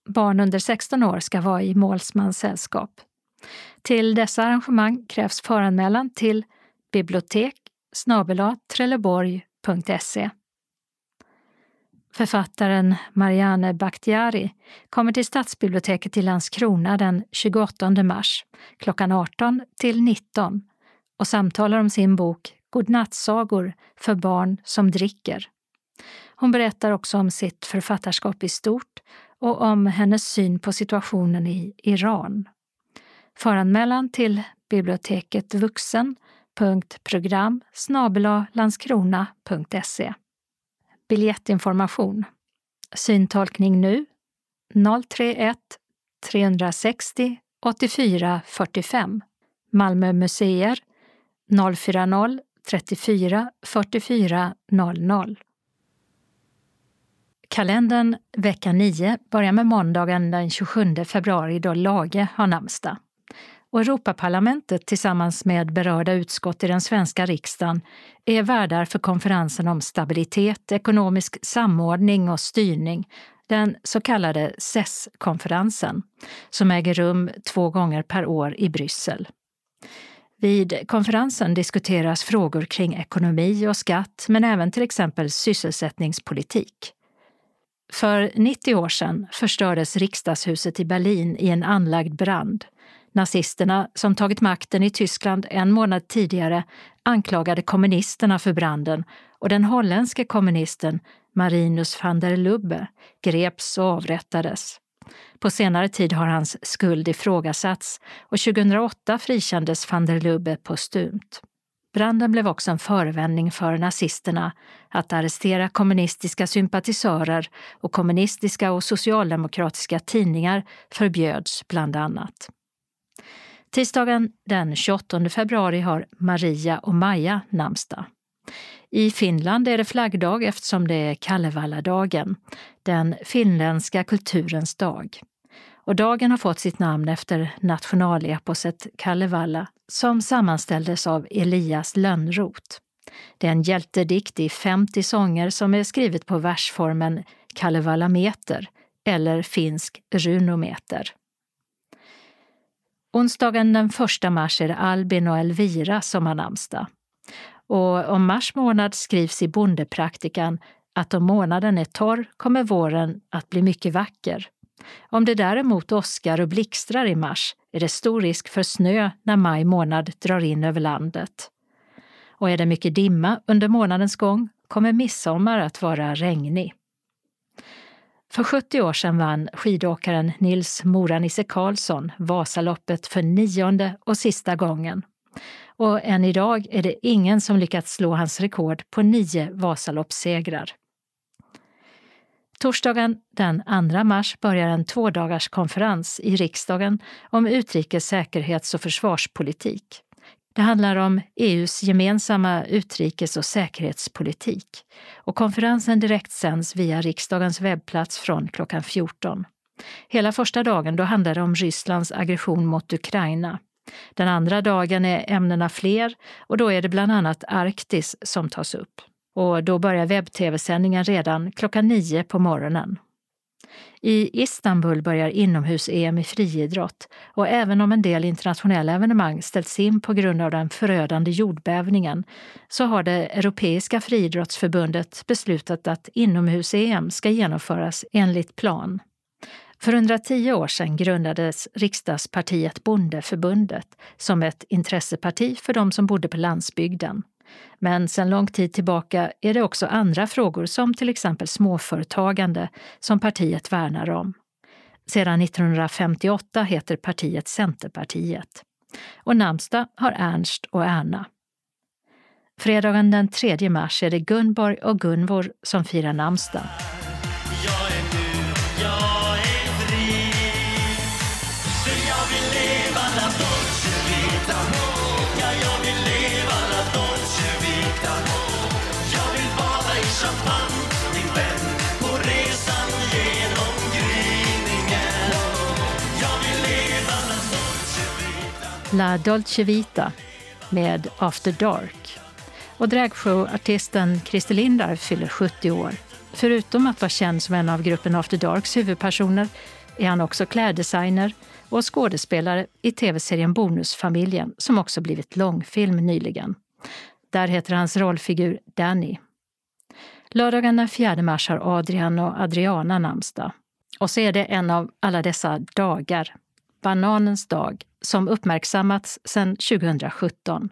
S2: Barn under 16 år ska vara i målsmans sällskap. Till dessa arrangemang krävs föranmälan till bibliotek trelleborg.se. Författaren Marianne Bakhtiari kommer till Stadsbiblioteket i Landskrona den 28 mars klockan 18 till 19 och samtalar om sin bok Godnattsagor för barn som dricker. Hon berättar också om sitt författarskap i stort och om hennes syn på situationen i Iran. Föranmälan till biblioteket vuxen.program landskrona.se Biljettinformation. Syntolkning nu. 031 360 84 45 Malmö museer. 040 34 44 00 Kalendern vecka 9 börjar med måndagen den 27 februari då Lage har namnsdag. Och Europaparlamentet tillsammans med berörda utskott i den svenska riksdagen är värdar för konferensen om stabilitet, ekonomisk samordning och styrning, den så kallade CES-konferensen, som äger rum två gånger per år i Bryssel. Vid konferensen diskuteras frågor kring ekonomi och skatt, men även till exempel sysselsättningspolitik. För 90 år sedan förstördes riksdagshuset i Berlin i en anlagd brand. Nazisterna, som tagit makten i Tyskland en månad tidigare, anklagade kommunisterna för branden och den holländske kommunisten Marinus van der Lubbe greps och avrättades. På senare tid har hans skuld ifrågasatts och 2008 frikändes van der Lubbe postumt. Branden blev också en förevändning för nazisterna att arrestera kommunistiska sympatisörer och kommunistiska och socialdemokratiska tidningar förbjöds bland annat. Tisdagen den 28 februari har Maria och Maja namnsdag. I Finland är det flaggdag eftersom det är Kalevaladagen, den finländska kulturens dag. Och dagen har fått sitt namn efter nationaleposet Kalevala som sammanställdes av Elias Lönnroth. Det är en hjältedikt i 50 sånger som är skrivet på versformen Kalevala meter eller finsk runometer. Onsdagen den 1 mars är det Albin och Elvira som har namnsdag. Och om mars månad skrivs i Bondepraktikan att om månaden är torr kommer våren att bli mycket vacker. Om det däremot åskar och blixtrar i mars är det stor risk för snö när maj månad drar in över landet. Och är det mycket dimma under månadens gång kommer midsommar att vara regnig. För 70 år sedan vann skidåkaren Nils Mora-Nisse Karlsson Vasaloppet för nionde och sista gången. Och än idag är det ingen som lyckats slå hans rekord på nio Vasaloppssegrar. Torsdagen den 2 mars börjar en tvådagarskonferens i riksdagen om utrikes säkerhets och försvarspolitik. Det handlar om EUs gemensamma utrikes och säkerhetspolitik och konferensen direktsänds via riksdagens webbplats från klockan 14. Hela första dagen då handlar det om Rysslands aggression mot Ukraina. Den andra dagen är ämnena fler och då är det bland annat Arktis som tas upp. Och då börjar webb-tv-sändningen redan klockan 9 på morgonen. I Istanbul börjar inomhus-EM i friidrott och även om en del internationella evenemang ställts in på grund av den förödande jordbävningen så har det Europeiska friidrottsförbundet beslutat att inomhus-EM ska genomföras enligt plan. För 110 år sedan grundades riksdagspartiet Bondeförbundet som ett intresseparti för de som bodde på landsbygden. Men sedan lång tid tillbaka är det också andra frågor som till exempel småföretagande som partiet värnar om. Sedan 1958 heter partiet Centerpartiet. Och namnsdag har Ernst och Erna. Fredagen den 3 mars är det Gunborg och Gunvor som firar namnsdag. La Dolce Vita med After Dark. Och dragshowartisten Christer Lindar fyller 70 år. Förutom att vara känd som en av gruppen After Darks huvudpersoner är han också kläddesigner och skådespelare i tv-serien Bonusfamiljen som också blivit långfilm nyligen. Där heter hans rollfigur Danny. Lördagen den 4 mars har Adrian och Adriana namnsdag. Och så är det en av alla dessa dagar, bananens dag, som uppmärksammats sedan 2017.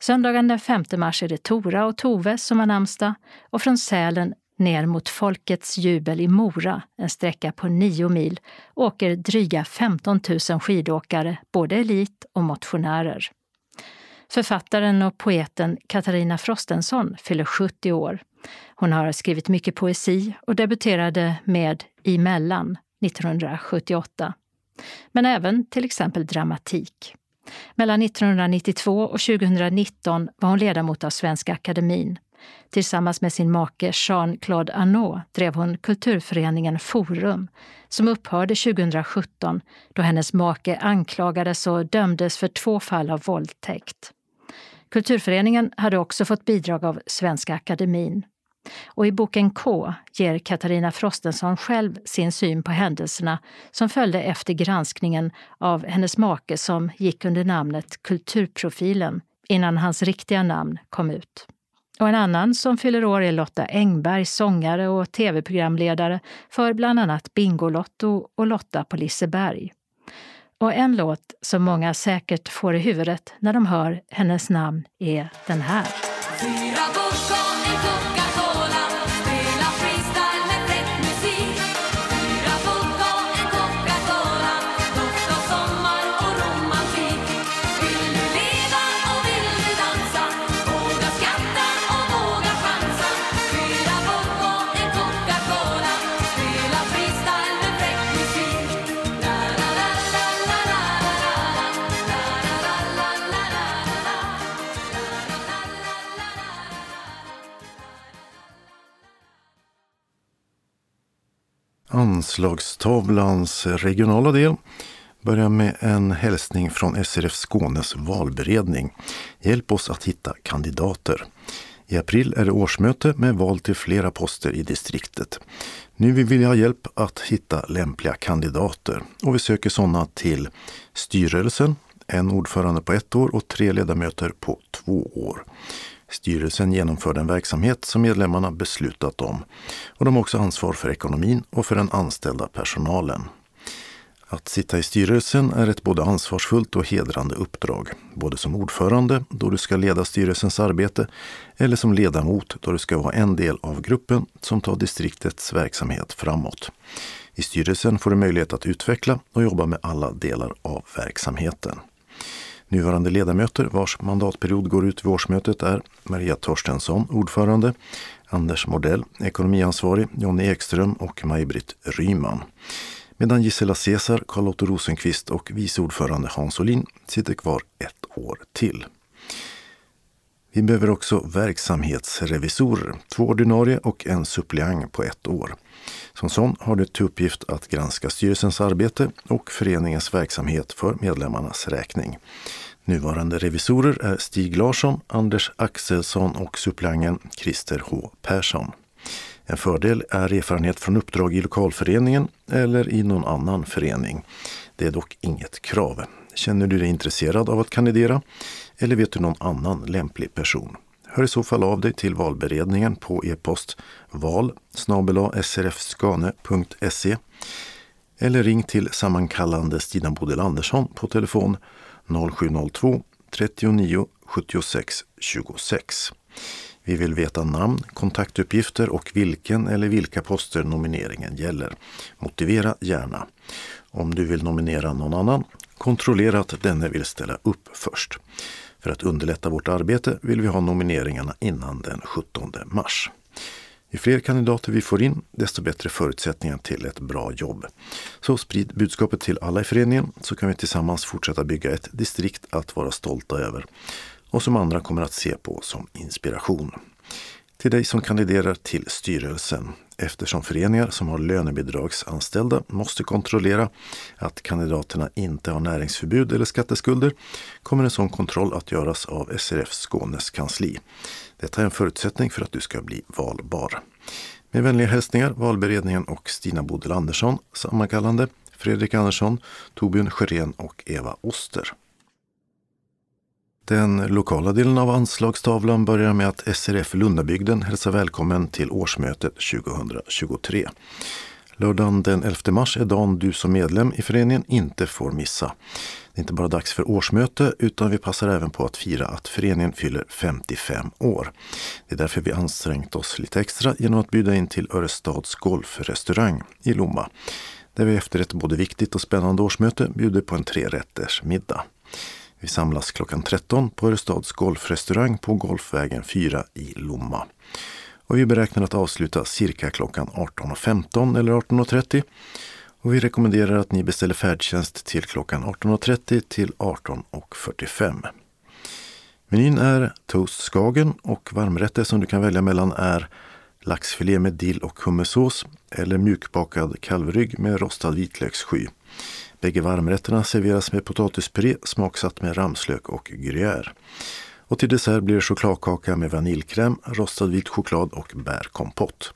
S2: Söndagen den 5 mars är det Tora och Tove som har namnsdag och från Sälen ner mot Folkets jubel i Mora, en sträcka på nio mil, åker dryga 15 000 skidåkare, både elit och motionärer. Författaren och poeten Katarina Frostenson fyller 70 år. Hon har skrivit mycket poesi och debuterade med I mellan 1978 men även till exempel dramatik. Mellan 1992 och 2019 var hon ledamot av Svenska Akademin. Tillsammans med sin make Jean-Claude Arnault drev hon kulturföreningen Forum som upphörde 2017 då hennes make anklagades och dömdes för två fall av våldtäkt. Kulturföreningen hade också fått bidrag av Svenska Akademin. Och i boken K ger Katarina Frostenson själv sin syn på händelserna som följde efter granskningen av hennes make som gick under namnet Kulturprofilen innan hans riktiga namn kom ut. Och en annan som fyller år är Lotta Engberg, sångare och tv-programledare för bland annat Bingolotto och Lotta på Liseberg. Och en låt som många säkert får i huvudet när de hör hennes namn är den här.
S1: Fyra Anslagstavlans regionala del börjar med en hälsning från SRF Skånes valberedning. Hjälp oss att hitta kandidater. I april är det årsmöte med val till flera poster i distriktet. Nu vill vi ha hjälp att hitta lämpliga kandidater och vi söker sådana till styrelsen, en ordförande på ett år och tre ledamöter på två år. Styrelsen genomför den verksamhet som medlemmarna beslutat om och de har också ansvar för ekonomin och för den anställda personalen. Att sitta i styrelsen är ett både ansvarsfullt och hedrande uppdrag, både som ordförande då du ska leda styrelsens arbete eller som ledamot då du ska vara en del av gruppen som tar distriktets verksamhet framåt. I styrelsen får du möjlighet att utveckla och jobba med alla delar av verksamheten. Nuvarande ledamöter vars mandatperiod går ut vid årsmötet är Maria Torstensson, ordförande, Anders Mordell, ekonomiansvarig, Jonny Ekström och Maj-Britt Ryman. Medan Gisela Cesar, Carl-Otto Rosenqvist och vice ordförande Hans Olin sitter kvar ett år till. Vi behöver också verksamhetsrevisorer, två ordinarie och en suppleant på ett år. Som sån har du till uppgift att granska styrelsens arbete och föreningens verksamhet för medlemmarnas räkning. Nuvarande revisorer är Stig Larsson, Anders Axelsson och suppleanten Christer H Persson. En fördel är erfarenhet från uppdrag i lokalföreningen eller i någon annan förening. Det är dock inget krav. Känner du dig intresserad av att kandidera eller vet du någon annan lämplig person? Hör i så fall av dig till valberedningen på e-post val srfskane.se eller ring till sammankallande Stina Bodil Andersson på telefon 0702 39 76 26. Vi vill veta namn, kontaktuppgifter och vilken eller vilka poster nomineringen gäller. Motivera gärna. Om du vill nominera någon annan, kontrollera att denne vill ställa upp först. För att underlätta vårt arbete vill vi ha nomineringarna innan den 17 mars. Ju fler kandidater vi får in, desto bättre förutsättningar till ett bra jobb. Så sprid budskapet till alla i föreningen så kan vi tillsammans fortsätta bygga ett distrikt att vara stolta över och som andra kommer att se på som inspiration. Till dig som kandiderar till styrelsen eftersom föreningar som har lönebidragsanställda måste kontrollera att kandidaterna inte har näringsförbud eller skatteskulder kommer en sån kontroll att göras av SRF Skånes kansli. Detta är en förutsättning för att du ska bli valbar. Med vänliga hälsningar valberedningen och Stina Bodel Andersson, sammankallande Fredrik Andersson, Torbjörn Sjörén och Eva Oster. Den lokala delen av anslagstavlan börjar med att SRF Lundabygden hälsar välkommen till årsmötet 2023. Lördagen den 11 mars är dagen du som medlem i föreningen inte får missa. Det är inte bara dags för årsmöte utan vi passar även på att fira att föreningen fyller 55 år. Det är därför vi ansträngt oss lite extra genom att bjuda in till Örestads golfrestaurang i Lomma. Där vi efter ett både viktigt och spännande årsmöte bjuder på en trerätters middag. Vi samlas klockan 13 på Örestads golfrestaurang på Golfvägen 4 i Lomma. Och vi beräknar att avsluta cirka klockan 18.15 eller 18.30. Och vi rekommenderar att ni beställer färdtjänst till klockan 18.30 till 18.45. Menyn är toast skagen och varmrätter som du kan välja mellan är laxfilé med dill och hummersås eller mjukbakad kalvrygg med rostad vitlökssky. Bägge varmrätterna serveras med potatispuré smaksatt med ramslök och gruyère. Och till dessert blir det chokladkaka med vaniljkräm, rostad vit choklad och bärkompott.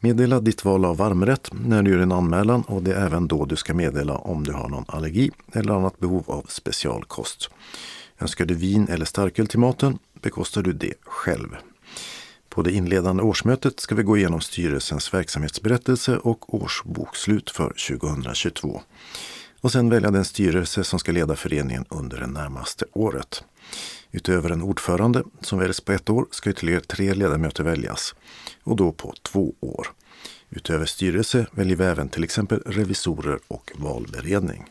S1: Meddela ditt val av varmrätt när du gör en anmälan och det är även då du ska meddela om du har någon allergi eller annat behov av specialkost. Önskar du vin eller starköl till maten bekostar du det själv. På det inledande årsmötet ska vi gå igenom styrelsens verksamhetsberättelse och årsbokslut för 2022 och sen välja den styrelse som ska leda föreningen under det närmaste året. Utöver en ordförande som väljs på ett år ska ytterligare tre ledamöter väljas och då på två år. Utöver styrelse väljer vi även till exempel revisorer och valberedning.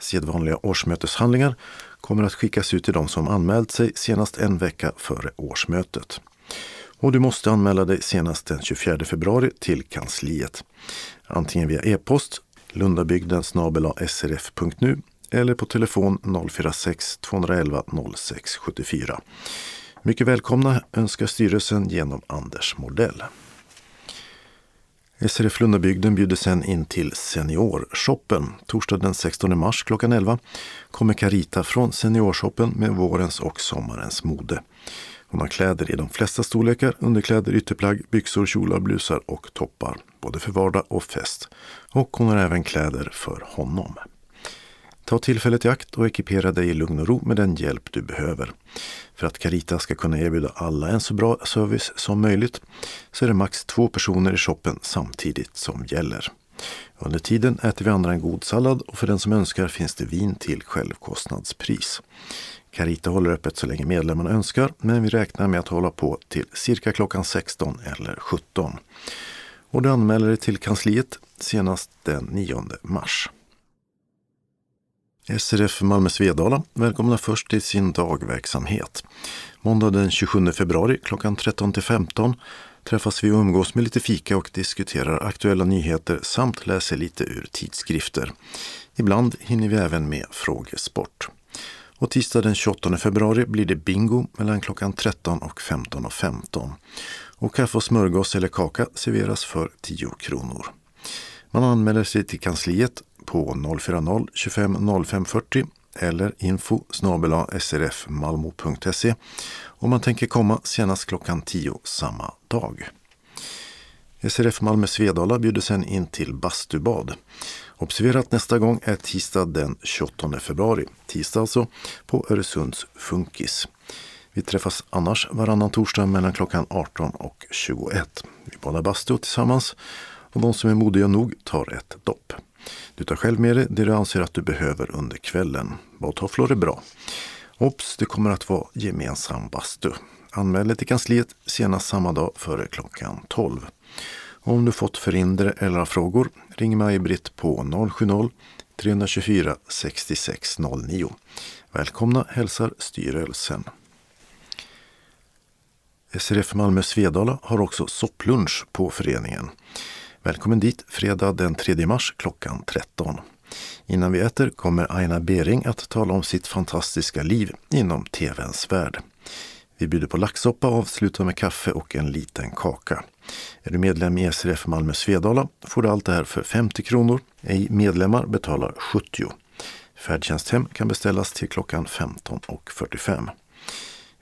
S1: Sedvanliga årsmöteshandlingar kommer att skickas ut till de som anmält sig senast en vecka före årsmötet. Och du måste anmäla dig senast den 24 februari till kansliet. Antingen via e-post lundabygden srf.nu eller på telefon 046 211 0674. Mycket välkomna önskar styrelsen genom Anders Mordell. SRF Lundabygden bjuder sen in till Seniorshoppen. Torsdag den 16 mars klockan 11 kommer Carita från Seniorshoppen med vårens och sommarens mode. Hon har kläder i de flesta storlekar, underkläder, ytterplagg, byxor, kjolar, blusar och toppar. Både för vardag och fest. Och hon har även kläder för honom. Ta tillfället i akt och ekipera dig i lugn och ro med den hjälp du behöver. För att Carita ska kunna erbjuda alla en så bra service som möjligt så är det max två personer i shoppen samtidigt som gäller. Under tiden äter vi andra en god sallad och för den som önskar finns det vin till självkostnadspris. Carita håller öppet så länge medlemmarna önskar men vi räknar med att hålla på till cirka klockan 16 eller 17. Och du anmäler dig till kansliet senast den 9 mars. SRF Malmö Svedala välkomnar först till sin dagverksamhet. Måndag den 27 februari klockan 13 till 15 träffas vi och umgås med lite fika och diskuterar aktuella nyheter samt läser lite ur tidskrifter. Ibland hinner vi även med frågesport. Och tisdag den 28 februari blir det bingo mellan klockan 13 och 15.15. 15. Och kaffe och smörgås eller kaka serveras för 10 kronor. Man anmäler sig till kansliet på 040 25 05 40 eller info srfmalmo.se om man tänker komma senast klockan 10 samma dag. SRF Malmö Svedala bjuder sen in till bastubad. Observera att nästa gång är tisdag den 28 februari. Tisdag alltså, på Öresunds Funkis. Vi träffas annars varannan torsdag mellan klockan 18 och 21. Vi badar bastu tillsammans och de som är modiga nog tar ett dopp. Du tar själv med dig det du anser att du behöver under kvällen. Badtofflor är bra. Ops, det kommer att vara gemensam bastu. Anmäl dig till kansliet senast samma dag före klockan 12. Om du fått förhinder eller har frågor, ring Maj-Britt på 070-324 6609. Välkomna hälsar styrelsen. SRF Malmö Svedala har också sopplunch på föreningen. Välkommen dit fredag den 3 mars klockan 13. Innan vi äter kommer Aina Bering att tala om sitt fantastiska liv inom tvns värld. Vi bjuder på laxsoppa och avslutar med kaffe och en liten kaka. Är du medlem i SRF Malmö Svedala får du allt det här för 50 kronor. Ej medlemmar betalar 70. Färdtjänsthem kan beställas till klockan 15.45.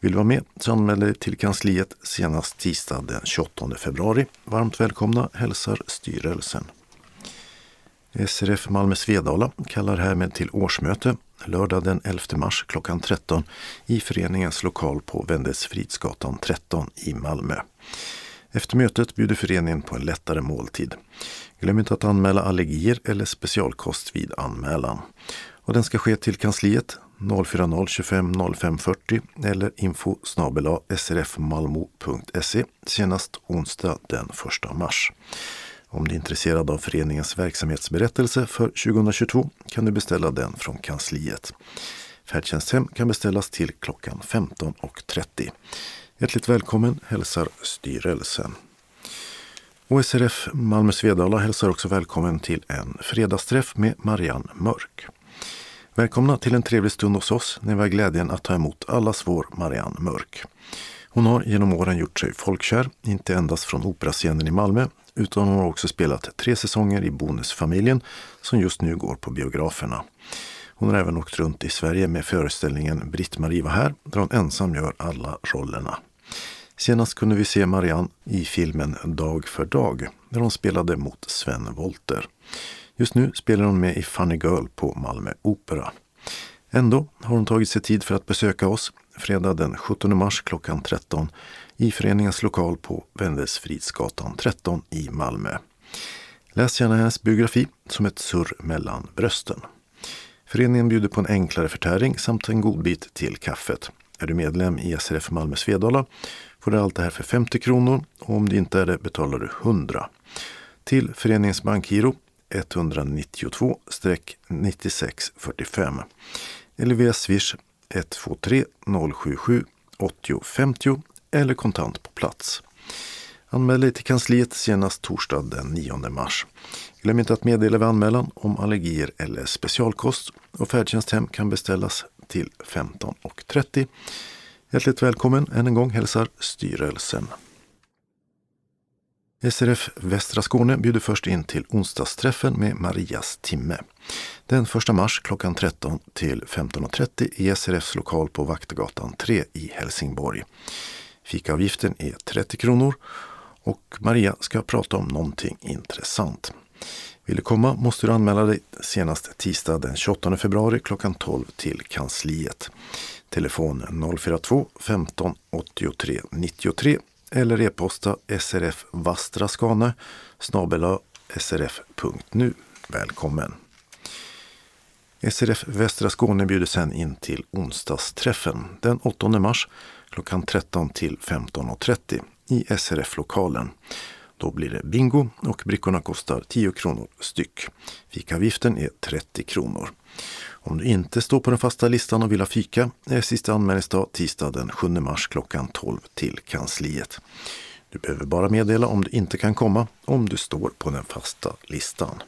S1: Vill du vara med så anmäl dig till kansliet senast tisdag den 28 februari. Varmt välkomna hälsar styrelsen. SRF Malmö Svedala kallar härmed till årsmöte lördag den 11 mars klockan 13 i föreningens lokal på Vendelsfridsgatan 13 i Malmö. Efter mötet bjuder föreningen på en lättare måltid. Glöm inte att anmäla allergier eller specialkost vid anmälan. Och den ska ske till kansliet 040 25 05 40 eller info srfmalmo.se senast onsdag den 1 mars. Om du är intresserad av föreningens verksamhetsberättelse för 2022 kan du beställa den från kansliet. Färdtjänsthem kan beställas till klockan 15.30. Hjärtligt välkommen hälsar styrelsen. Och SRF Malmö Svedala hälsar också välkommen till en fredagsträff med Marianne Mörk. Välkomna till en trevlig stund hos oss när vi har glädjen att ta emot allas vår Marianne Mörk. Hon har genom åren gjort sig folkkär, inte endast från operascenen i Malmö, utan hon har också spelat tre säsonger i Bonusfamiljen som just nu går på biograferna. Hon har även åkt runt i Sverige med föreställningen Britt-Marie var här, där hon ensam gör alla rollerna. Senast kunde vi se Marianne i filmen Dag för dag, där hon spelade mot Sven Volter. Just nu spelar hon med i Funny Girl på Malmö Opera. Ändå har hon tagit sig tid för att besöka oss fredag den 17 mars klockan 13 i föreningens lokal på Vendelsfridsgatan 13 i Malmö. Läs gärna hennes biografi som ett surr mellan brösten. Föreningen bjuder på en enklare förtäring samt en godbit till kaffet. Är du medlem i SRF Malmö Svedala får du allt det här för 50 kronor och om du inte är det betalar du 100. Till föreningens bankgiro 192-9645 eller via swish 123 077 80 50 eller kontant på plats. Anmäl dig till kansliet senast torsdag den 9 mars. Glöm inte att meddela vid anmälan om allergier eller specialkost och färdtjänsthem kan beställas till 15.30. Hjärtligt välkommen än en gång hälsar styrelsen. SRF Västra Skåne bjuder först in till onsdagsträffen med Marias timme. Den 1 mars klockan 13 till 15.30 i SRFs lokal på Vaktgatan 3 i Helsingborg. Fikaavgiften är 30 kronor och Maria ska prata om någonting intressant. Vill du komma måste du anmäla dig senast tisdag den 28 februari klockan 12 till kansliet. Telefon 042 15 83 93 eller e-posta srfvastraskane srf.nu. Välkommen! SRF Västra Skåne bjuder sen in till onsdagsträffen den 8 mars klockan 13 till 15.30 i SRF-lokalen. Då blir det bingo och brickorna kostar 10 kronor styck. Fikavgiften är 30 kronor. Om du inte står på den fasta listan och vill ha fika är sista anmälningsdag tisdag den 7 mars klockan 12 till kansliet. Du behöver bara meddela om du inte kan komma om du står på den fasta listan.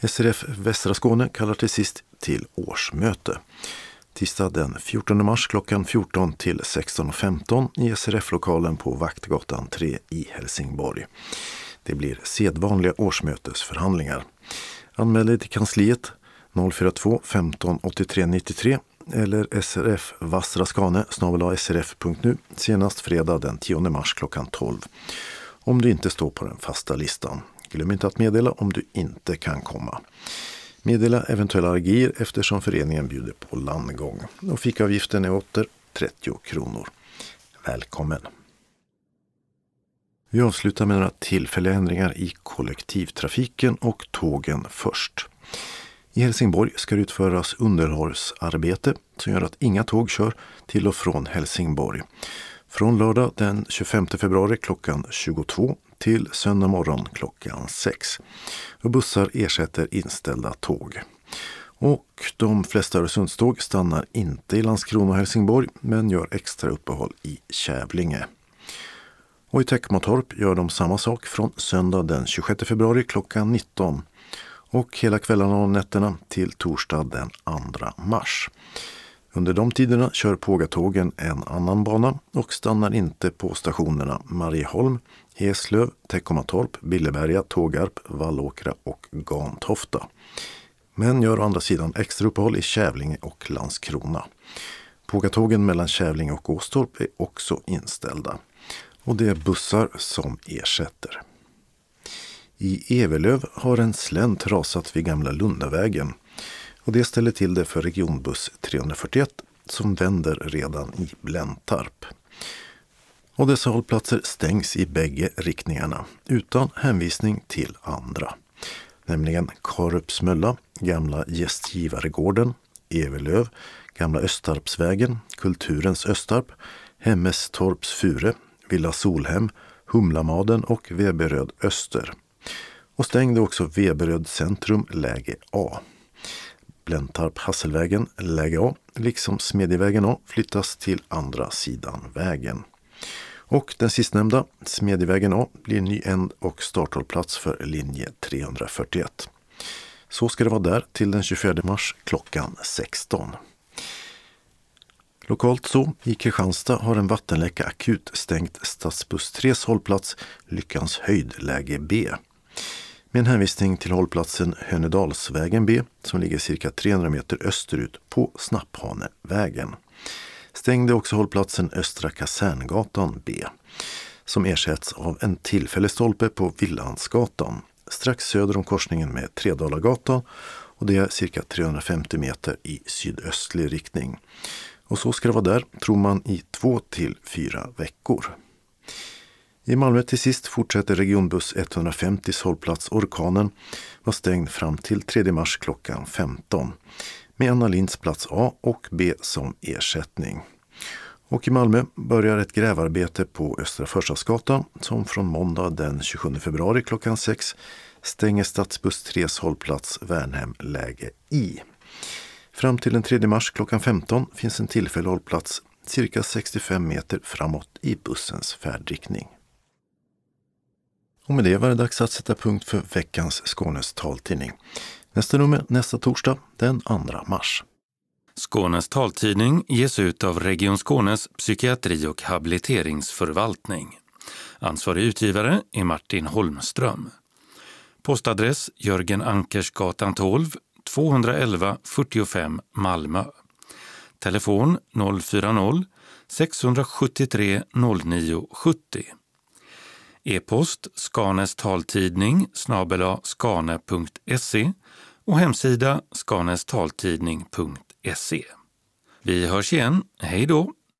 S1: SRF Västra Skåne kallar till sist till årsmöte. Tisdag den 14 mars klockan 14 till 16.15 i SRF-lokalen på Vaktgatan 3 i Helsingborg. Det blir sedvanliga årsmötesförhandlingar. Anmäl dig till kansliet 042 15 83 93 eller srf vassraskane srf.nu senast fredag den 10 mars klockan 12. Om du inte står på den fasta listan. Glöm inte att meddela om du inte kan komma. Meddela eventuella allergier eftersom föreningen bjuder på landgång. Och fikaavgiften är åter 30 kronor. Välkommen! Vi avslutar med några tillfälliga ändringar i kollektivtrafiken och tågen först. I Helsingborg ska det utföras underhållsarbete som gör att inga tåg kör till och från Helsingborg. Från lördag den 25 februari klockan 22 till söndag morgon klockan 6. Och bussar ersätter inställda tåg. Och de flesta Öresundståg stannar inte i Landskrona och Helsingborg men gör extra uppehåll i Kävlinge. Och i Teckomatorp gör de samma sak från söndag den 26 februari klockan 19 och hela kvällarna och nätterna till torsdag den 2 mars. Under de tiderna kör Pågatågen en annan bana och stannar inte på stationerna Marieholm, Eslöv, Teckomatorp, Billeberga, Tågarp, Vallåkra och Gantofta. Men gör å andra sidan extra uppehåll i Kävlinge och Landskrona. Pågatågen mellan Kävlinge och Åstorp är också inställda. Och det är bussar som ersätter. I Evelöv har en slänt rasat vid Gamla Lundavägen och det ställer till det för regionbuss 341 som vänder redan i Bläntarp. Och dessa hållplatser stängs i bägge riktningarna utan hänvisning till andra. Nämligen Karupsmölla, Gamla Gästgivaregården, Evelöv, Gamla Östarpsvägen, Kulturens Östarp, Hemmestorps Fure, Villa Solhem, Humlamaden och Veberöd Öster. Och stängde också Veberöd centrum läge A. Bläntarp-Hasselvägen, läge A, liksom Smedjevägen A flyttas till andra sidan vägen. Och den sistnämnda, Smedjevägen A, blir ny änd och starthållplats för linje 341. Så ska det vara där till den 24 mars klockan 16. Lokalt så, i Kristianstad har en vattenläcka akut stängt stadsbuss 3 hållplats Lyckans höjd, läge B med en hänvisning till hållplatsen Hönedalsvägen B som ligger cirka 300 meter österut på Snapphanevägen. Stängde också hållplatsen Östra Kaserngatan B som ersätts av en tillfällig stolpe på Villansgatan strax söder om korsningen med Tredalagatan och det är cirka 350 meter i sydöstlig riktning. Och så ska det vara där, tror man, i två till fyra veckor. I Malmö till sist fortsätter regionbuss 150 hållplats Orkanen var stängd fram till 3 mars klockan 15 med Anna Linds plats A och B som ersättning. Och i Malmö börjar ett grävarbete på Östra Förstadsgatan som från måndag den 27 februari klockan 6 stänger stadsbuss 3 hållplats Värnhem läge I. Fram till den 3 mars klockan 15 finns en tillfällig hållplats cirka 65 meter framåt i bussens färdriktning. Och med det var det dags att sätta punkt för veckans Skånes taltidning. Nästa nummer nästa torsdag den 2 mars.
S16: Skånes taltidning ges ut av Region Skånes psykiatri och habiliteringsförvaltning. Ansvarig utgivare är Martin Holmström. Postadress Jörgen Ankersgatan 12, 211 45 Malmö. Telefon 040-673 0970. E-post Skanes taltidning snabela skane.se och hemsida skanestaltidning.se. Vi hörs igen. Hej då!